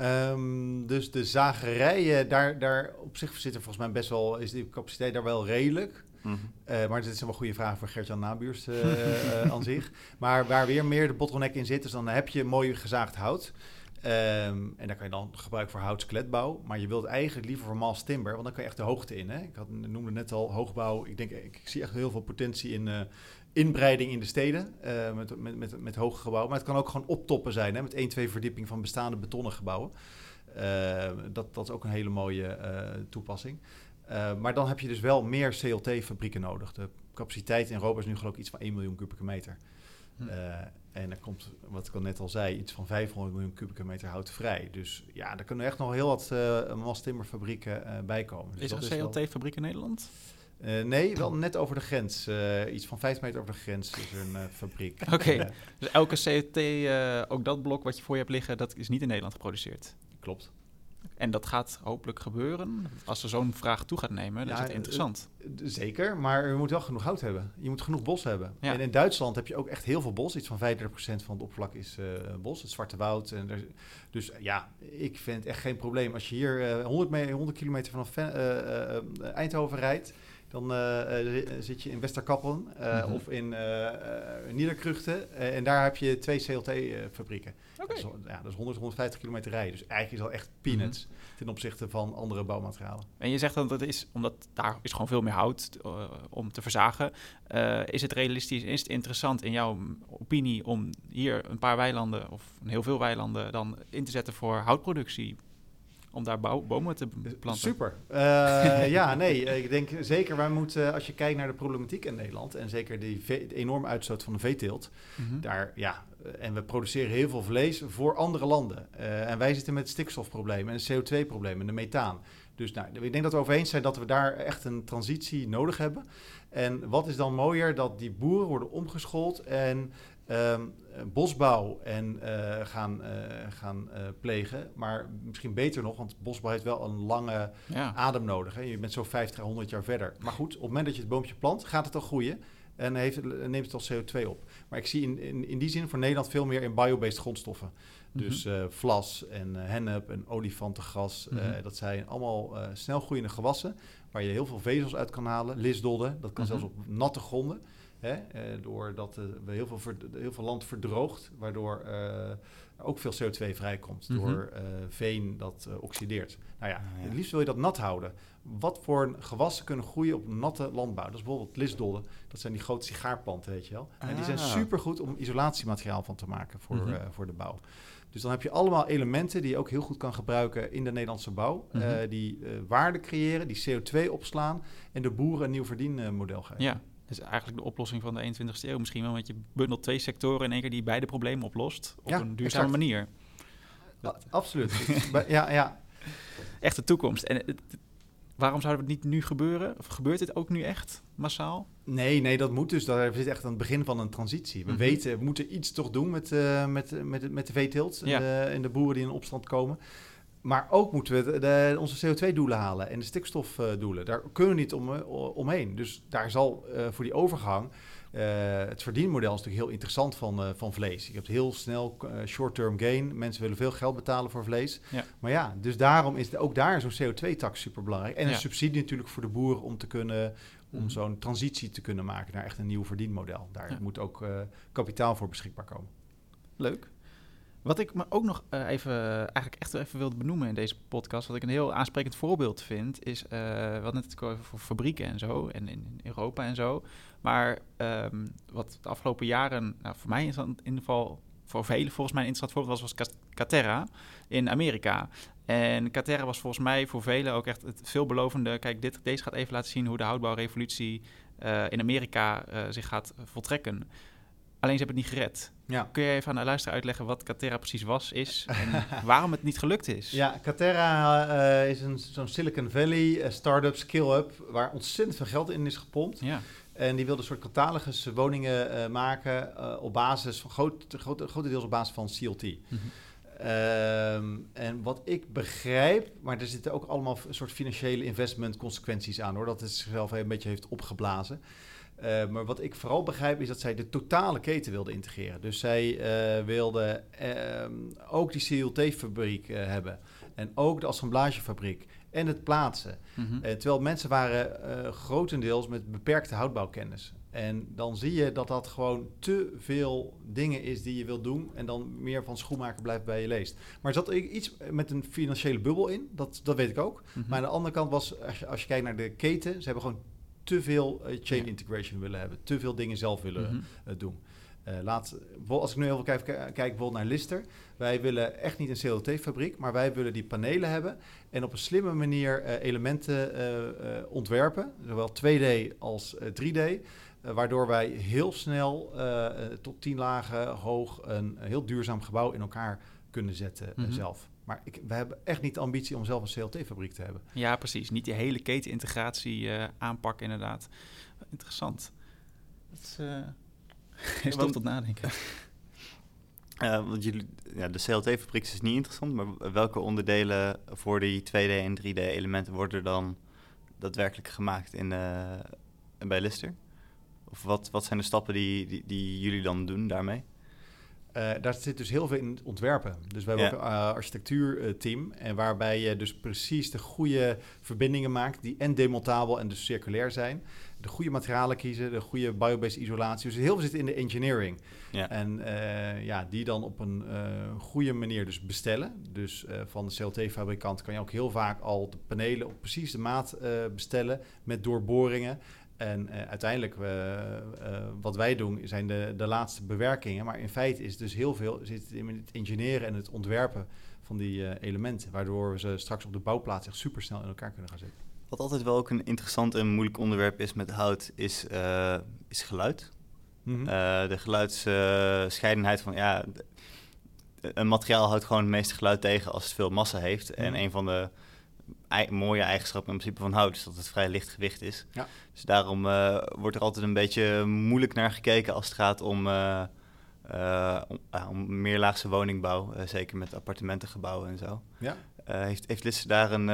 Um, dus de zagerijen, daar, daar op zich zit er volgens mij best wel, is die capaciteit daar wel redelijk. Mm -hmm. uh, maar dit is een wel goede vraag voor Gert-Jan Nabuurs uh, uh, aan [laughs] zich. Maar waar weer meer de bottleneck in zit, is dan heb je mooi gezaagd hout. Um, en daar kan je dan gebruiken voor houtskletbouw. Maar je wilt eigenlijk liever voor mass timber, want dan kan je echt de hoogte in. Hè? Ik had, noemde net al hoogbouw. Ik denk, ik, zie echt heel veel potentie in uh, inbreiding in de steden uh, met, met, met, met hoge gebouwen. Maar het kan ook gewoon optoppen zijn, hè? met één, twee verdieping van bestaande betonnen gebouwen. Uh, dat, dat is ook een hele mooie toepassing. maar dan heb je dus wel meer CLT-fabrieken nodig. De capaciteit in Europa is nu geloof ik iets van 1 miljoen kubieke meter. Hm. En er komt, wat ik al net al zei, iets van 500 miljoen kubieke meter hout vrij. Dus ja, daar kunnen echt nog heel wat uh, mastimmerfabrieken uh, bij komen. Dus is er een CLT-fabriek in Nederland? Uh, nee, wel net over de grens. Uh, iets van 5 meter over de grens is er een uh, fabriek. [laughs] Oké, okay. dus elke CLT, ook dat blok wat je voor je hebt liggen, dat is niet in Nederland geproduceerd? Klopt. En dat gaat hopelijk gebeuren. Als er zo'n vraag toe gaat nemen, dan ja, is het interessant. zeker, maar je moet wel genoeg hout hebben. Je moet genoeg bos hebben. Ja. En in Duitsland heb je ook echt heel veel bos. Iets van 35% van het oppervlak is uh, bos, het Zwarte Woud. En er, dus ja, ik vind het echt geen probleem. Als je hier uh, 100, meter, 100 kilometer vanaf uh, Eindhoven rijdt... Dan zit je in Westerkappelen mm -hmm. of in Niederkruchten. en daar heb je twee CLT-fabrieken. Okay. Dat, ja, dat is 100, 150 kilometer rijden. Dus eigenlijk is dat echt peanuts mm -hmm. ten opzichte van andere bouwmaterialen. En je zegt dat het is, omdat daar is gewoon veel meer hout om te verzagen. is het realistisch, is het interessant in jouw opinie om hier een paar weilanden of heel veel weilanden dan in te zetten voor houtproductie? om daar bouw, bomen te planten. Super. Uh, ja, nee, ik denk zeker, wij moeten, als je kijkt naar de problematiek in Nederland, en zeker die de enorme uitstoot van de veeteelt, mm -hmm. daar, ja, en we produceren heel veel vlees voor andere landen. Uh, en wij zitten met stikstofproblemen en CO2-problemen, de methaan. Dus nou, ik denk dat we over eens zijn dat we daar echt een transitie nodig hebben. En wat is dan mooier dat die boeren worden omgeschoold en um, bosbouw en uh, gaan, uh, gaan uh, plegen. Maar misschien beter nog, want bosbouw heeft wel een lange ja. adem nodig. Hè? Je bent zo 50 à 100 jaar verder. Maar goed, op het moment dat je het boompje plant, gaat het al groeien. En heeft, neemt het al CO2 op. Maar ik zie in, in, in die zin voor Nederland veel meer in biobased grondstoffen. Dus mm -hmm. vlas en hennep en olifantengras. Mm -hmm. dat zijn allemaal snel groeiende gewassen. Waar je heel veel vezels uit kan halen. Lisdodden, dat kan mm -hmm. zelfs op natte gronden. Hè? Uh, doordat uh, we heel veel, heel veel land verdroogt, waardoor uh, ook veel CO2 vrijkomt -hmm. door veen dat oxideert. Nou ja, ah, ja, het liefst wil je dat nat houden. Wat voor gewassen kunnen groeien op natte landbouw? Dat is bijvoorbeeld lisdollen. Dat zijn die grote sigaarplanten, weet je wel. Ah. En die zijn ah. supergoed om isolatiemateriaal van te maken voor, mm -hmm. voor de bouw. Dus dan heb je allemaal elementen die je ook heel goed kan gebruiken in de Nederlandse bouw. -hmm. die waarde creëren, die CO2 opslaan en de boeren een nieuw verdienmodel geven. Ja, is eigenlijk de oplossing van de 21ste eeuw misschien wel. Want je bundelt twee sectoren in één keer die beide problemen oplost. Op een duurzame exact. manier. Dat, absoluut. [laughs] ja, ja. Echt de toekomst. En het, waarom zou het niet nu gebeuren? Of gebeurt dit ook nu echt massaal? Nee, nee, dat moet dus. Daar zit echt aan het begin van een transitie. We mm -hmm. weten, we moeten iets toch doen met, uh, met, met, met de veeteelt ja. en, de, en de boeren die in opstand komen. Maar ook moeten we de, onze CO2-doelen halen en de stikstofdoelen. Daar kunnen we niet om, omheen. Dus daar zal uh, voor die overgang. Uh, het verdienmodel is natuurlijk heel interessant van, uh, van vlees. Je hebt heel snel short-term gain. Mensen willen veel geld betalen voor vlees. Ja. Maar ja, dus daarom is ook daar zo'n CO2-tax super belangrijk. En een ja. subsidie natuurlijk voor de boeren om te kunnen. Om mm. zo'n transitie te kunnen maken naar echt een nieuw verdienmodel. Daar ja. moet ook kapitaal voor beschikbaar komen. Leuk. Wat ik me ook nog uh, even, eigenlijk echt even wilde benoemen in deze podcast, wat ik een heel aansprekend voorbeeld vind, is, uh, wat net over voor fabrieken en zo, en in Europa en zo. Maar um, wat de afgelopen jaren, nou, voor mij is in ieder geval, voor velen volgens mij een interessant voorbeeld was, was Caterra in Amerika. En Caterra was volgens mij voor velen ook echt het veelbelovende, kijk, dit, deze gaat even laten zien hoe de houtbouwrevolutie uh, in Amerika zich gaat voltrekken. Alleen ze hebben het niet gered. Ja. Kun je even aan de luisteraar uitleggen wat Caterra precies was, is [laughs] en waarom het niet gelukt is? Ja, Caterra uh, is een, zo'n Silicon Valley uh, start-up, skill-up, waar ontzettend veel geld in is gepompt. Ja. En die wilde een soort catalogus woningen uh, maken op basis van groot, groot, grotendeels op basis van CLT. -hmm. Um, en wat ik begrijp, maar er zitten ook allemaal een soort financiële investment consequenties aan hoor, dat het zichzelf een beetje heeft opgeblazen. Uh, maar wat ik vooral begrijp is dat zij de totale keten wilden integreren. Dus zij uh, wilden uh, ook die CLT-fabriek eh, hebben. En ook de assemblagefabriek. En het plaatsen. Mm -hmm. terwijl mensen waren grotendeels met beperkte houtbouwkennis. En dan zie je dat dat gewoon te veel dingen is die je wilt doen. En dan meer van schoenmaker blijft bij je leest. Maar er zat iets met een financiële bubbel in. Dat, dat weet ik ook. Mm -hmm. Maar aan de andere kant was, als je, als je kijkt naar de keten, ze hebben gewoon te veel uh, chain integration willen hebben. Te veel dingen zelf willen mm -hmm. uh, doen. Uh, laat, als ik nu even kijk, kijk bijvoorbeeld naar Lister. Wij willen echt niet een CLT-fabriek, maar wij willen die panelen hebben. En op een slimme manier elementen ontwerpen. Zowel 2D als 3D. waardoor wij heel snel tot 10 lagen hoog een heel duurzaam gebouw in elkaar kunnen zetten mm -hmm. zelf. Maar ik, we hebben echt niet de ambitie om zelf een CLT-fabriek te hebben. Ja, precies. Niet die hele ketenintegratie uh, aanpakken, inderdaad. Interessant. Dat [laughs] is, uh, is tot nadenken. [laughs] Uh, want jullie, ja, de CLT-fabriek is niet interessant, maar welke onderdelen voor die 2D en 3D-elementen worden dan daadwerkelijk gemaakt in, uh, bij Lister? Of wat, wat zijn de stappen die, die, die jullie dan doen daarmee? Uh, daar zit dus heel veel in het ontwerpen. Dus we hebben ja. ook een uh, architectuurteam. En waarbij je dus precies de goede verbindingen maakt. die en demontabel en dus circulair zijn. De goede materialen kiezen, de goede biobased isolatie. Dus heel veel zit in de engineering. Ja. En uh, ja, die dan op een goede manier dus bestellen. Dus van de CLT-fabrikant kan je ook heel vaak al de panelen op precies de maat bestellen. met doorboringen. En uh, uiteindelijk, uh, uh, wat wij doen, zijn de, de laatste bewerkingen. Maar in feite is dus heel veel zit in het engineeren en het ontwerpen van die elementen. Waardoor we ze straks op de bouwplaats echt super snel in elkaar kunnen gaan zetten. Wat altijd wel ook een interessant en moeilijk onderwerp is met hout, is, is geluid. Mm -hmm. de geluidsscheidenheid van ja, een materiaal houdt gewoon het meeste geluid tegen als het veel massa heeft. Mm -hmm. En een van de mooie eigenschappen in principe van hout is dat het vrij licht gewicht is. Ja. Dus daarom uh, wordt er altijd een beetje moeilijk naar gekeken als het gaat om, uh, uh, om, om meerlaagse woningbouw, zeker met appartementengebouwen en zo. Ja. heeft, heeft Lisse daar een,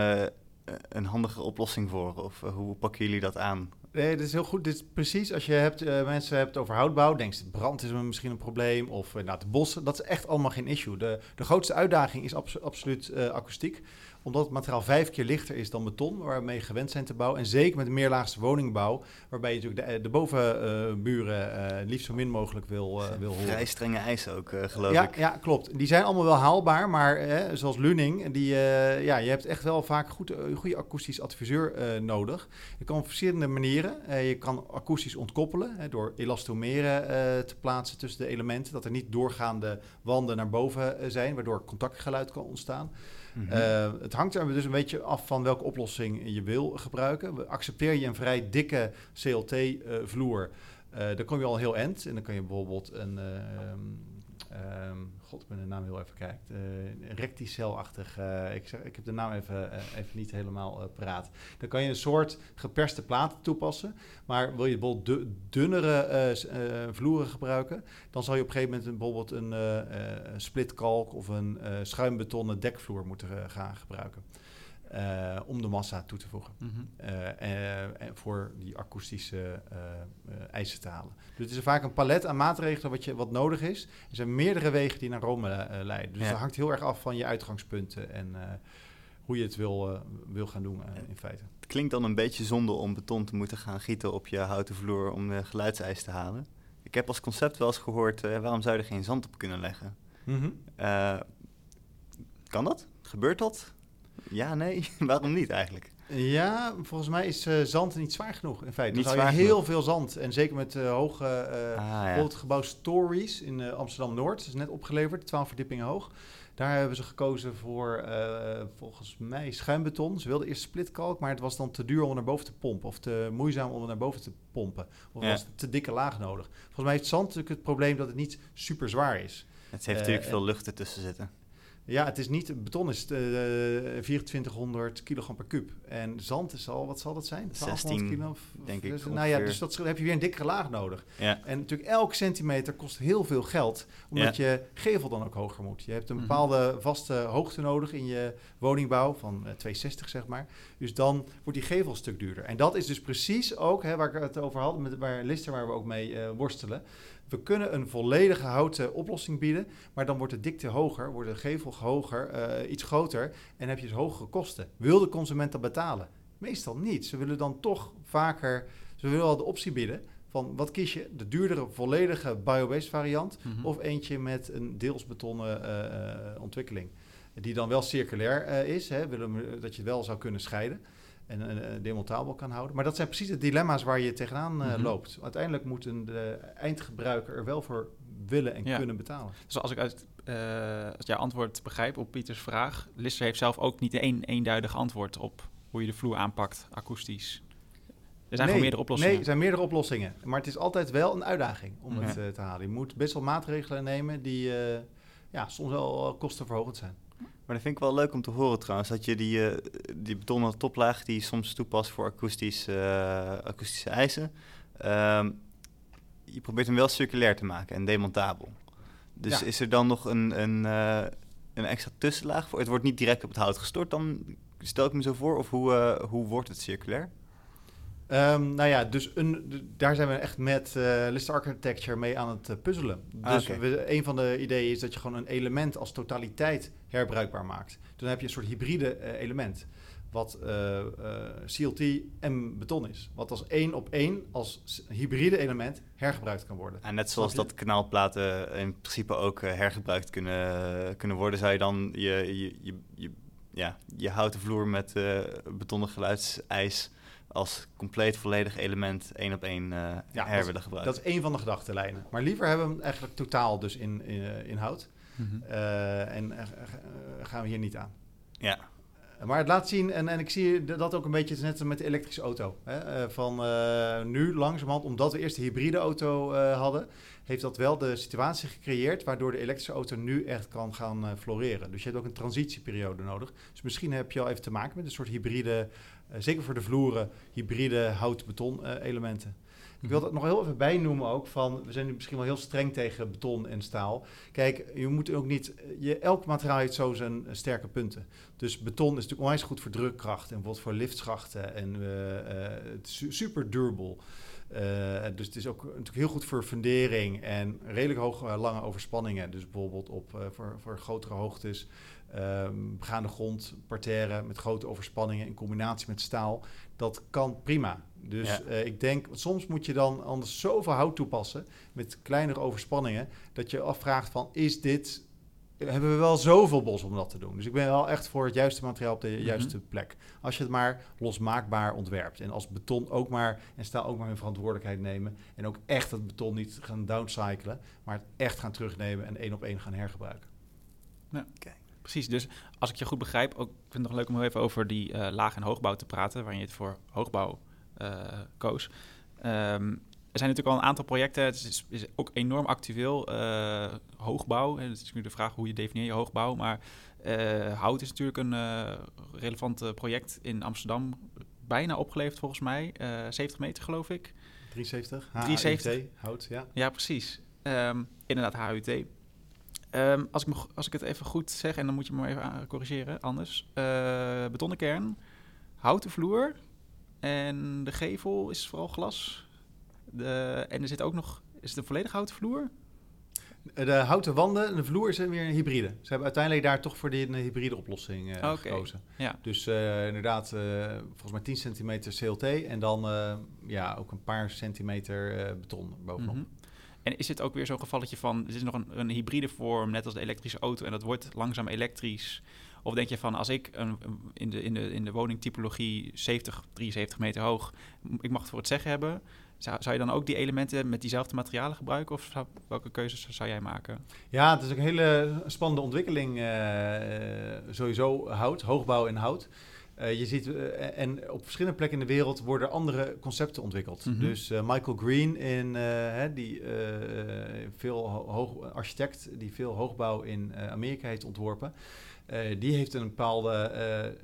een handige oplossing voor? Of hoe pakken jullie dat aan? Nee, dat is heel goed. Dit is precies als je hebt, mensen hebt over houtbouw, denk je brand is misschien een probleem of nou, de bossen. Dat is echt allemaal geen issue. De, de grootste uitdaging is abso absoluut akoestiek omdat het materiaal vijf keer lichter is dan beton, waarmee gewend zijn te bouwen. En zeker met de meerlaagse woningbouw, waarbij je natuurlijk de, de bovenburen uh, liefst zo min mogelijk wil, uh, wil horen. Vrij strenge eisen ook, uh, geloof ja, ik. Ja, klopt. Die zijn allemaal wel haalbaar, maar zoals Luning, die, ja, je hebt echt wel vaak goed, een goede akoestisch adviseur nodig. Je kan op verschillende manieren. je kan akoestisch ontkoppelen door elastomeren te plaatsen tussen de elementen, dat er niet doorgaande wanden naar boven zijn, waardoor contactgeluid kan ontstaan. Mhm. Eh, het hangt er dus een beetje af van welke oplossing je wil gebruiken. Accepteer je een vrij dikke CLT-vloer, uh, dan kom je al heel end. En dan kan je bijvoorbeeld een... Um, God, ik ben de naam heel even kijkt. Uh, recticel-achtig. Uh, ik, zeg, ik heb de naam even, uh, even niet helemaal paraat. Dan kan je een soort geperste plaat toepassen. Maar wil je bijvoorbeeld dunnere vloeren gebruiken, dan zal je op een gegeven moment bijvoorbeeld een splitkalk of een schuimbetonnen dekvloer moeten gaan gebruiken. Uh, om de massa toe te voegen. Mm -hmm. uh, voor die akoestische eisen te halen. Dus het is vaak een palet aan maatregelen wat, je, wat nodig is. Er zijn meerdere wegen die naar Rome leiden. Dus ja. dat hangt heel erg af van je uitgangspunten en hoe je het wil, wil gaan doen in feite. Het klinkt dan een beetje zonde om beton te moeten gaan gieten op je houten vloer om de geluidseis te halen. Ik heb als concept wel eens gehoord, waarom zou je er geen zand op kunnen leggen? Mm -hmm. kan dat? Gebeurt dat? Ja, nee. [laughs] Waarom niet eigenlijk? Ja, volgens mij is uh, zand niet zwaar genoeg. In feite, niet dan je heel veel zand. En zeker met uh, hoge... Uh, ah, ja. het gebouw Stories in Amsterdam-Noord. Dat is net opgeleverd, 12 verdiepingen hoog. Daar hebben ze gekozen voor, volgens mij, schuimbeton. Ze wilden eerst splitkalk, maar het was dan te duur om naar boven te pompen. Of te moeizaam om naar boven te pompen. Of ja. was te dikke laag nodig. Volgens mij heeft zand natuurlijk het probleem dat het niet super zwaar is. Het heeft natuurlijk veel lucht ertussen zitten. Ja, het is niet, beton is uh, 2400 kilogram per kuub. En zand is al, wat zal dat zijn? 16, kilo, denk ik. Nou ja, dus dat, heb je weer een dikkere laag nodig. Ja. En natuurlijk elk centimeter kost heel veel geld, omdat je gevel dan ook hoger moet. Je hebt een mhm. bepaalde vaste hoogte nodig in je woningbouw, van uh, 260 zeg maar. Dus dan wordt die gevel een stuk duurder. En dat is dus precies ook, hè, waar ik het over had, met waar Lister, waar we ook mee uh, worstelen. We kunnen een volledige houten oplossing bieden, maar dan wordt de dikte hoger, wordt de gevel hoger, uh, iets groter en heb je dus hogere kosten. Wil de consument dat betalen? Meestal niet. Ze willen dan toch vaker, ze willen al de optie bieden van wat kies je? De duurdere volledige biobased variant mhm. of eentje met een deels betonnen uh, ontwikkeling. Die dan wel circulair uh, is, hè, willen, dat je wel zou kunnen scheiden en uh, demontabel kan houden. Maar dat zijn precies de dilemma's waar je tegenaan uh, loopt. Uiteindelijk moet een de eindgebruiker er wel voor willen en kunnen betalen. Dus als ik uit uh, als jouw antwoord begrijp op Pieters vraag, Lister heeft zelf ook niet één eenduidig antwoord op hoe je de vloer aanpakt, akoestisch. Er zijn nee, meerdere oplossingen. Nee, er zijn meerdere oplossingen. Maar het is altijd wel een uitdaging om het te halen. Je moet best wel maatregelen nemen die ja, soms wel kostenverhogend zijn. Maar dat vind ik wel leuk om te horen trouwens, dat je die, uh, die betonnen toplaag die je soms toepast voor akoestisch, uh, akoestische eisen, uh, je probeert hem wel circulair te maken en demontabel. Dus is er dan nog een, een, uh, een extra tussenlaag voor? Het wordt niet direct op het hout gestort, dan stel ik me zo voor, of hoe, hoe wordt het circulair? Um, nou ja, dus een, daar zijn we echt met uh, List Architecture mee aan het uh, puzzelen. Ah, dus we, een van de ideeën is dat je gewoon een element als totaliteit herbruikbaar maakt. Dan heb je een soort hybride uh, element. Wat CLT en beton is. Wat als één op één als hybride element hergebruikt kan worden. En net zoals dat kanaalplaten in principe ook hergebruikt kunnen, kunnen worden, zou je dan je, je, je, je ja, je houten vloer met betonnen geluidsijs als compleet volledig element één op één uh, ja, her willen gebruiken. Dat is één van de gedachtenlijnen. Maar liever hebben we hem eigenlijk totaal dus in, in, uh, in hout. Mm -hmm. uh, en gaan we hier niet aan. Ja. Maar het laat zien, en, en ik zie dat ook een beetje net met de elektrische auto. Hè? van nu langzamerhand, omdat we eerst de hybride auto hadden, heeft dat wel de situatie gecreëerd waardoor de elektrische auto nu echt kan gaan floreren. Dus je hebt ook een transitieperiode nodig. Dus misschien heb je al even te maken met een soort hybride uh, zeker voor de vloeren, hybride hout-beton uh, elementen. Ik wil dat nog heel even bijnoemen ook van, we zijn nu misschien wel heel streng tegen beton en staal. Kijk, je moet ook niet, je, elk materiaal heeft zo zijn sterke punten. Dus beton is natuurlijk onwijs goed voor drukkracht en bijvoorbeeld voor liftschachten en uh, super durable. Dus het is ook natuurlijk heel goed voor fundering en redelijk hoge, lange overspanningen. Dus bijvoorbeeld op, voor, voor grotere hoogtes um, begaande grond, parterre met grote overspanningen in combinatie met staal. Dat kan prima. Dus eh, ik denk, soms moet je dan anders zoveel hout toepassen met kleinere overspanningen, dat je afvraagt van, is dit, hebben we wel zoveel bos om dat te doen? Dus ik ben wel echt voor het juiste materiaal op de mhm. juiste plek. Als je het maar losmaakbaar ontwerpt en als beton ook maar, en staal ook maar hun verantwoordelijkheid nemen en ook echt het beton niet gaan downcyclen, maar het echt gaan terugnemen en één op één gaan hergebruiken. Ja. Precies, dus als ik je goed begrijp, ook, ik vind het nog leuk om even over die uh, laag- en hoogbouw te praten, waarin je het voor hoogbouw uh, koos. Um, er zijn natuurlijk al een aantal projecten, het is, is ook enorm actueel, uh, hoogbouw. Het is nu de vraag hoe je definieert je hoogbouw, maar hout is natuurlijk een relevant project in Amsterdam, bijna opgeleverd volgens mij, 70 meter geloof ik. 73, 73. hout, ja. Ja, precies. Um, inderdaad, HUT. Ehm, als, ik als ik het even goed zeg, en dan moet je me even corrigeren, anders. Betonnen kern, houten vloer en de gevel is vooral glas. En er zit ook nog, is het een volledig houten vloer? De houten wanden en de vloer is weer een hybride. Ze hebben uiteindelijk daar toch voor die een hybride oplossing uh, gekozen. Ja. Dus uh, inderdaad, volgens mij 10 centimeter CLT en dan ja, ook een paar centimeter beton bovenop. Mm en is het ook weer zo'n gevalletje van, er is nog een, een, hybride vorm, net als de elektrische auto, en dat wordt langzaam elektrisch? Of denk je van, als ik een, in, de, in, de, in de woningtypologie 70, 73 meter hoog, ik mag het voor het zeggen hebben, zou, zou je dan ook die elementen met diezelfde materialen gebruiken? Of welke keuzes zou jij maken? Ja, het is ook een hele spannende ontwikkeling. Uh, sowieso hout, hoogbouw en hout. Uh, je ziet, uh, en op verschillende plekken in de wereld worden andere concepten ontwikkeld. Mm -hmm. Dus uh, Michael Green, in, hè, die veel hoog, architect die veel hoogbouw in Amerika heeft ontworpen. Die heeft een bepaalde,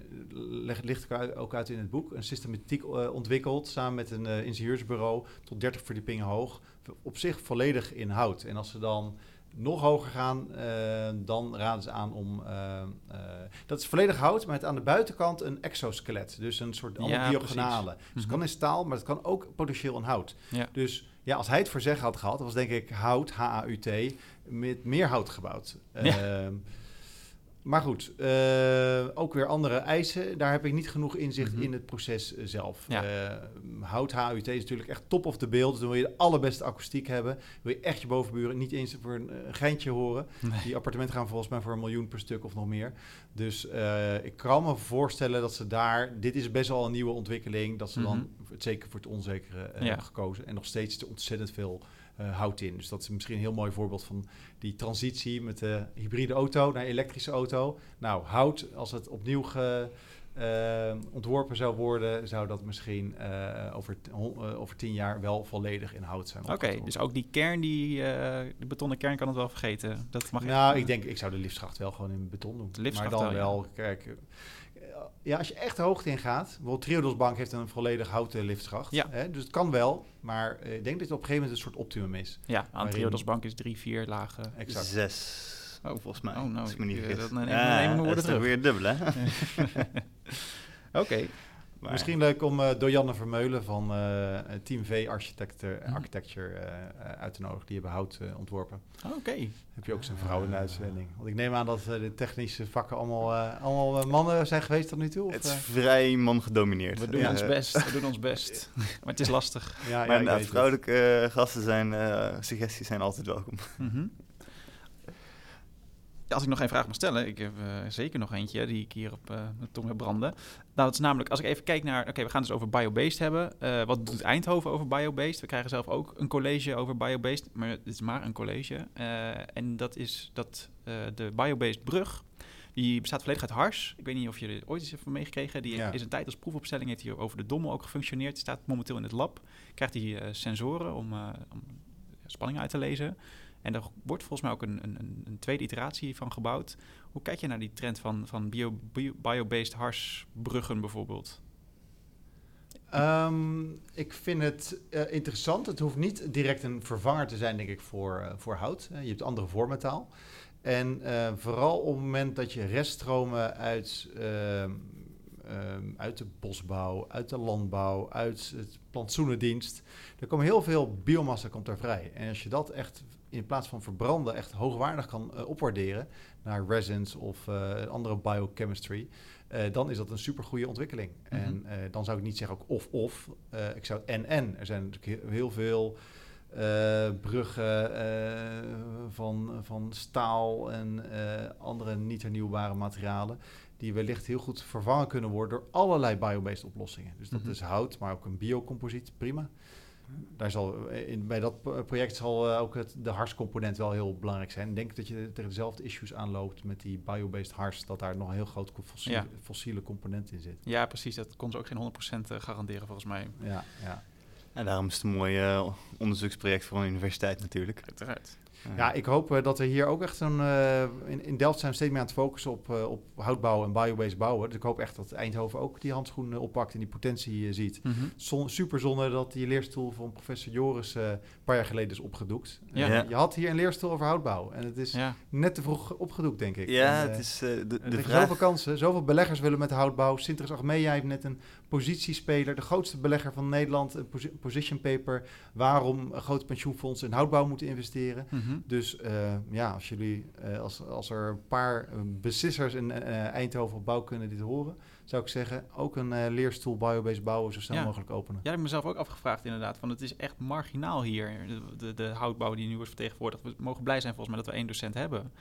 ligt ook uit in het boek, een systematiek ontwikkeld samen met een ingenieursbureau tot 30 verdiepingen hoog. Op zich volledig in hout. En als ze dan nog hoger gaan, uh, dan raden ze aan om. Uh, uh, dat is volledig hout, maar het aan de buitenkant een exoskelet. Dus een soort allemaal ja, diagonale. Dus het mhm. kan in staal, maar het kan ook potentieel in hout. Ja. Dus ja, als hij het voor zeggen had gehad, was denk ik hout, H-A-U-T, met meer hout gebouwd. Ja. Maar goed, uh, ook weer andere eisen. Daar heb ik niet genoeg inzicht mhm. in het proces eh, zelf. Ja. Uh, hout HUT is natuurlijk echt top of the beeld. Dus dan wil je de allerbeste akoestiek hebben. Wil je echt je bovenburen niet eens voor een geintje horen. Die appartementen gaan volgens mij voor een miljoen per stuk of nog meer. Dus ik kan me voorstellen dat ze daar... Dit is best wel een nieuwe ontwikkeling. Dat ze dan mhm. het zeker voor het onzekere hebben gekozen. En nog steeds te ontzettend veel uh, houdt in. Dus dat is misschien een heel mooi voorbeeld van die transitie met de hybride auto naar elektrische auto. Nou, hout, als het opnieuw ge, uh, ontworpen zou worden, zou dat misschien uh, over, over tien jaar wel volledig in hout zijn. Oké, dus ook die kern, die de betonnen kern kan het wel vergeten. Dat mag nou, ik denk, ik zou de liftschacht wel gewoon in beton doen. Maar dan wel, kijk, ja, als je echt de hoogte in gaat, bijvoorbeeld Triodos Bank heeft een volledig houten liftschacht. Ja. Hè, dus het kan wel, maar uh, ik denk dat het op een gegeven moment een soort optimum is. Ja, aan Triodos Bank is drie, vier lagen. Exact. Zes. Oh, volgens mij. Oh, nou, ik me niet vergis. Dat nemen ja, we terug. weer dubbel, hè? [laughs] Oké. Misschien leuk om uh, Dojanne Vermeulen van uh, Team V Architecture, mhm. Architecture uh, uit te nodigen. Die hebben hout ontworpen. Oké. Heb je ook zijn vrouw in de uitzending. Want ik neem aan dat de technische vakken allemaal, allemaal mannen zijn geweest tot nu toe. Of, het is vrij man gedomineerd. We doen ons best. We doen ons [laughs] best. maar het is lastig. Ja, maar ja, vrouwelijke gasten zijn, suggesties zijn altijd welkom. Mm als ik nog geen vraag mag stellen, ik heb uh, zeker nog eentje die ik hier op uh, de tong heb branden. Nou, het is namelijk, als ik even kijk naar, oké, we gaan het dus over biobased hebben. Uh, wat doet Eindhoven over biobased? We krijgen zelf ook een college over biobased, maar het is maar een college. en dat is dat de biobased brug, die bestaat volledig uit hars. Ik weet niet of je er ooit eens van meegekregen. Die is een tijd als proefopstelling, heeft hier over de dommel ook gefunctioneerd. Die staat momenteel in het lab. Krijgt hij sensoren om, om spanning uit te lezen. En er wordt volgens mij ook een, een, een, tweede iteratie van gebouwd. Hoe kijk je naar die trend van, van bio, bio-based harsbruggen bijvoorbeeld? Um, ik vind het uh, interessant. Het hoeft niet direct een vervanger te zijn, denk ik, voor, uh, voor hout. Uh, je hebt andere vormetaal. En vooral op het moment dat je reststromen uit ehm, ehm, uit de bosbouw, uit de landbouw, uit het plantsoenendienst. Er komen heel veel biomassa komt daar vrij. En als je dat echt in plaats van verbranden echt hoogwaardig kan uh, opwaarderen naar resins of uh, andere biochemistry, uh, dan is dat een super goede ontwikkeling. Mm -hmm. En dan zou ik niet zeggen ook of-of, ik zou en-en. Er zijn natuurlijk heel veel bruggen van, van staal en andere niet hernieuwbare materialen die wellicht heel goed vervangen kunnen worden door allerlei biobased oplossingen. Dus dat mm -hmm. is hout, maar ook een biocomposiet, prima daar zal, in, bij dat project zal uh, ook het, de harscomponent wel heel belangrijk zijn. Ik denk dat je tegen dezelfde issues aanloopt met die biobased hars, dat daar nog een heel groot fossiele, ja. fossiele component in zit. Ja, precies. Dat kon ze ook geen 100% garanderen volgens mij. Ja, ja. En daarom is het een mooi uh, onderzoeksproject voor een universiteit natuurlijk. Uiteraard. Ja, ik hoop uh, dat er hier ook echt een... Uh, in, in, Delft zijn we steeds meer aan het focussen op, uh, op houtbouw en biobased bouwen. Dus ik hoop echt dat Eindhoven ook die handschoenen oppakt en die potentie ziet. Mm -hmm. Zon, super zonde dat die leerstoel van professor Joris een paar jaar geleden is opgedoekt. Ja. ja. Je had hier een leerstoel over houtbouw en het is ja. net te vroeg opgedoekt, denk ik. Ja, en, het is de, de vraag... Zoveel kansen, zoveel beleggers willen met houtbouw. Sinteres Achmea heeft net een positiespeler, de grootste belegger van Nederland, een position paper, waarom grote pensioenfondsen in houtbouw moeten investeren. Mm -hmm. Dus uh, ja, als jullie, uh, als, als er een paar beslissers in Eindhoven op bouwkunde dit horen, zou ik zeggen, ook een leerstoel biobased bouwen zo snel ja. mogelijk openen. Ja, ik heb mezelf ook afgevraagd inderdaad, van het is echt marginaal hier, de, de, de houtbouw die nu wordt vertegenwoordigd. We mogen blij zijn volgens mij dat we één docent hebben.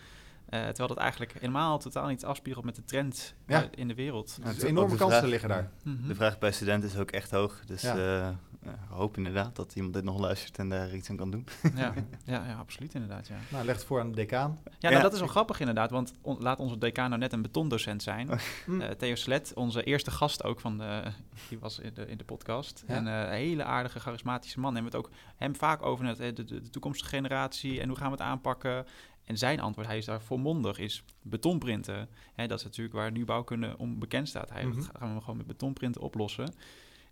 Uh, terwijl dat eigenlijk helemaal totaal niet afspiegelt met de trend ja. uh, in de wereld. Ja, dus enorme kansen vraag, liggen daar. -hmm. De vraag bij studenten is ook echt hoog. Dus ja. uh, ik hoop inderdaad dat iemand dit nog luistert en daar iets aan kan doen. Ja, [laughs] ja, ja absoluut inderdaad. Ja. Nou, leg het voor aan de decaan. Ja, nou, dat is wel grappig inderdaad. Want on, laat onze decaan nou net een betondocent zijn. Mm. Theo Slet, onze eerste gast ook van de... Die was in de, in de podcast. En een hele aardige, charismatische man. En we het ook hem vaak over het, de, de, de toekomstige generatie en hoe gaan we het aanpakken. En zijn antwoord, hij is daar volmondig, is betonprinten. Hè, dat is natuurlijk waar nu bouwkunde om bekend staat. Hij mm -hmm. gaan we gewoon met betonprinten oplossen.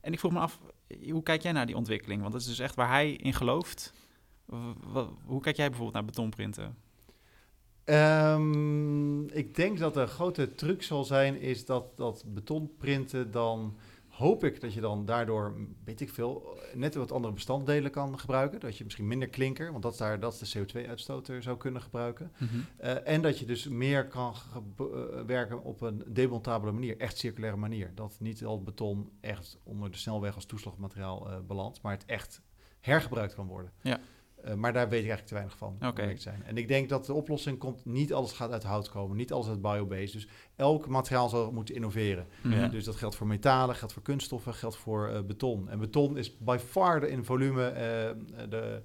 En ik vroeg me af, hoe kijk jij naar die ontwikkeling? Want dat is dus echt waar hij in gelooft. Hoe kijk jij bijvoorbeeld naar betonprinten? Um, ik denk dat de grote truc zal zijn, is dat, dat betonprinten dan hoop ik dat je dan daardoor, weet ik veel, net wat andere bestanddelen kan gebruiken. Dat je misschien minder klinker, want dat is, daar, dat is de CO2-uitstoot zou kunnen gebruiken. Mm -hmm. uh, en dat je dus meer kan uh, werken op een demontabele manier, echt circulaire manier. Dat niet al beton echt onder de snelweg als toeslagmateriaal uh, belandt, maar het echt hergebruikt kan worden. Ja. Uh, maar daar weet ik eigenlijk te weinig van. Okay. Zijn. En ik denk dat de oplossing komt, niet alles gaat uit hout komen, niet alles uit biobased. Dus elk materiaal zal moeten innoveren. Ja. Dus dat geldt voor metalen, geldt voor kunststoffen, geldt voor uh, beton. En beton is by far de, in volume uh, de,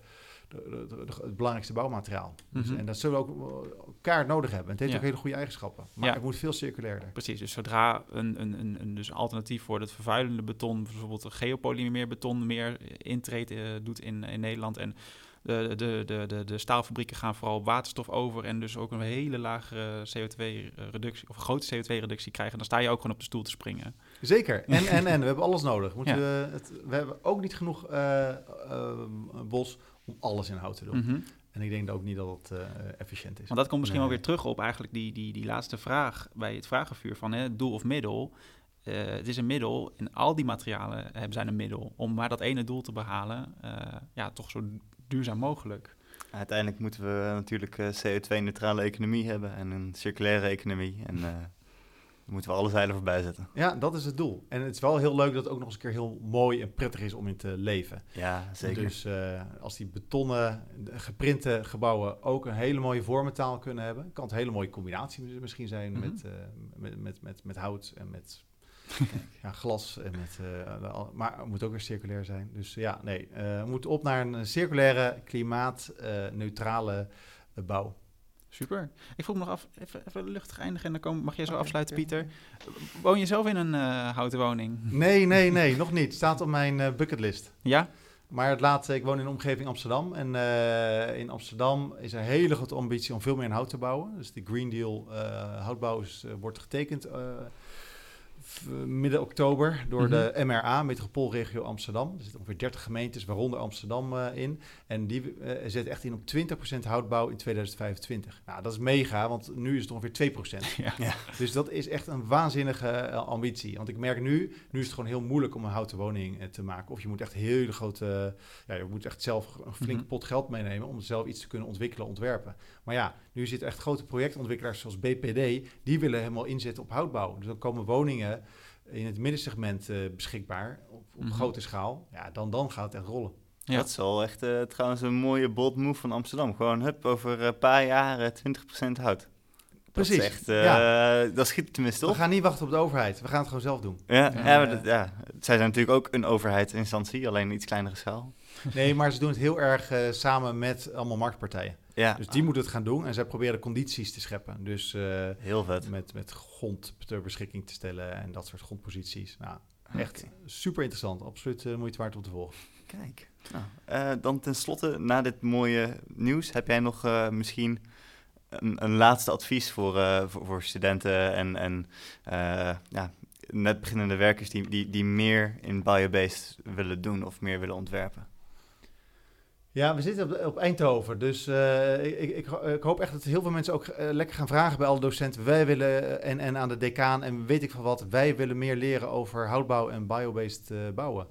de, de, het belangrijkste bouwmateriaal. Mhm. Dus, en dat zullen we ook elkaar nodig hebben. En het heeft ja. ook hele goede eigenschappen. Maar Ja. het moet veel circulairder. Precies, dus zodra een, een, een, een dus alternatief voor het vervuilende beton, bijvoorbeeld een geopolymeer beton, meer intrede uh, doet in, in Nederland en de, de, de, de, de staalfabrieken gaan vooral op waterstof over en dus ook een hele lage CO2-reductie of een grote CO2-reductie krijgen, dan sta je ook gewoon op de stoel te springen. Zeker. En, [laughs] en, en we hebben alles nodig. Moeten ja. we, het, we hebben ook niet genoeg uh, uh, bos om alles in hout te doen. Mm -hmm. En ik denk ook niet dat het uh, efficiënt is. Want dat komt misschien nee. wel weer terug op eigenlijk die, die, die laatste vraag bij het vragenvuur van hè, doel of middel. Uh, het is een middel en al die materialen hebben zijn een middel om maar dat ene doel te behalen. Uh, ja, toch zo duurzaam mogelijk. Uiteindelijk moeten we natuurlijk uh, CO2-neutrale economie hebben en een circulaire economie. En uh, moeten we alle zeilen voorbij zetten. Ja, dat is het doel. En het is wel heel leuk dat het ook nog eens een keer heel mooi en prettig is om in te leven. Ja, zeker. Dus uh, als die betonnen, geprinte gebouwen ook een hele mooie vormentaal kunnen hebben, kan het een hele mooie combinatie misschien zijn mm -hmm. met, met, met, met, met hout en met [laughs] ja, glas. En met, uh, maar het moet ook weer circulair zijn. Dus ja, nee. Uh, we moeten op naar een circulaire, klimaatneutrale uh, bouw. Super. Ik vroeg me nog af, even, even luchtig eindigen en dan kom, mag jij zo okay, afsluiten, okay. Pieter. Woon je zelf in een houten woning? [laughs] Nee, nee, nee, nog niet. Het staat op mijn bucketlist. Ja? Maar het laatste, ik woon in de omgeving Amsterdam. En uh, in Amsterdam is er een hele grote ambitie om veel meer in hout te bouwen. Dus de Green Deal uh, houtbouw is, uh, wordt getekend midden oktober door de Mhm. MRA, Metropoolregio Amsterdam. Er zitten ongeveer 30 gemeentes, waaronder Amsterdam, eh, in. En die eh zet echt in op 20% houtbouw in 2025. Nou, dat is mega, want nu is het ongeveer 2%. Ja. Ja. Dus dat is echt een waanzinnige eh, ambitie. Want ik merk nu, nu is het gewoon heel moeilijk om een houten woning eh, te maken. Of je moet echt hele grote, ja, je moet echt zelf een flinke Mhm. pot geld meenemen om zelf iets te kunnen ontwikkelen, ontwerpen. Maar ja, nu zitten echt grote projectontwikkelaars zoals BPD, die willen helemaal inzetten op houtbouw. Dus dan komen woningen in het middensegment eh, beschikbaar op, op Mhm. grote schaal. Ja, dan, dan gaat het echt rollen. Ja. Dat is wel echt eh, trouwens een mooie bold move van Amsterdam. Gewoon, hup, over een paar jaar eh, 20% hout. Precies. Dat is echt, eh, ja. dat schiet tenminste We op. gaan niet wachten op de overheid. We gaan het gewoon zelf doen. Ja, Ja, ja, maar dat, ja, zij zijn natuurlijk ook een overheidsinstantie, alleen een iets kleinere schaal. Nee, maar ze doen het heel erg samen met allemaal marktpartijen. Ja, Dus die moeten het gaan doen en zij proberen condities te scheppen. Dus eh, heel vet. met, met grond ter beschikking te stellen en dat soort grondposities. Nou, echt Oké. super interessant. Absoluut uh, moeite waard om te volgen. Kijk. Nou, uh, dan tenslotte, na dit mooie nieuws, heb jij nog misschien een, een, laatste advies voor, voor, voor, studenten en, en ja, net beginnende werkers die, die, die meer in biobased willen doen of meer willen ontwerpen? Ja, we zitten op, op Eindhoven, dus uh, ik, ik, ik, hoop echt dat heel veel mensen ook uh, lekker gaan vragen bij alle docenten. Wij willen, en, en aan de decaan en weet ik van wat, wij willen meer leren over houtbouw en biobased uh, bouwen.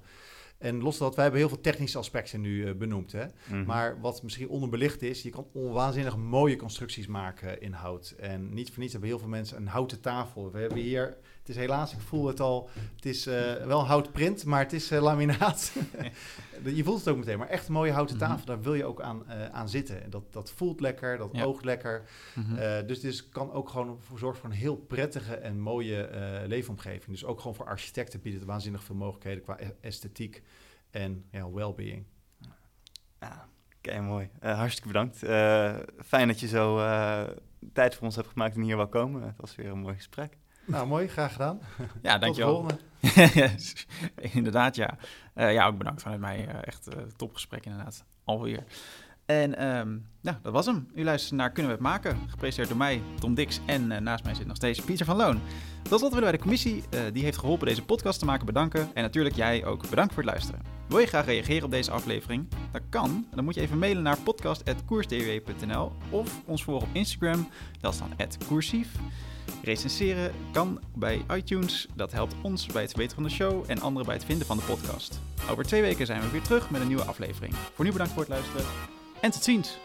En los dat, wij hebben heel veel technische aspecten nu benoemd. Hè? Mm-hmm. Maar wat misschien onderbelicht is, je kan onwaanzinnig mooie constructies maken in hout. En niet voor niets hebben heel veel mensen een houten tafel. We hebben hier, het is helaas, ik voel het al, het is uh, wel houtprint, maar het is uh, laminaat. [laughs] je voelt het ook meteen, maar echt een mooie houten tafel, mm-hmm. daar wil je ook aan, uh, aan zitten. Dat, dat voelt lekker, dat ja. oogt lekker. Mm-hmm. dus dit kan ook gewoon voor zorgen voor een heel prettige en mooie leefomgeving. Dus ook gewoon voor architecten biedt het waanzinnig veel mogelijkheden qua esthetiek en ja, well-being. Ja, oké, mooi. Hartstikke bedankt. Fijn dat je zo tijd voor ons hebt gemaakt en hier wel komen. Het was weer een mooi gesprek. Nou, mooi. Graag gedaan. Ja, dankjewel. [laughs] Inderdaad, ja. ja, ook bedankt vanuit mij. echt topgesprek inderdaad. Alweer. En um, nou, dat was hem. U luistert naar Kunnen we het maken? Gepresenteerd door mij, Tom Dix. En uh, naast mij zit nog steeds Pieter van Loon. Tot slot willen wij de commissie uh, die heeft geholpen deze podcast te maken bedanken. En natuurlijk jij ook bedankt voor het luisteren. Wil je graag reageren op deze aflevering? Dat kan. Dan moet je even mailen naar podcast.koersdw.nl of ons volgen op Instagram. Dat is dan @koersief. Recenseren kan bij iTunes. Dat helpt ons bij het verbeteren van de show en anderen bij het vinden van de podcast. Over twee weken zijn we weer terug met een nieuwe aflevering. Voor nu bedankt voor het luisteren en tot ziens!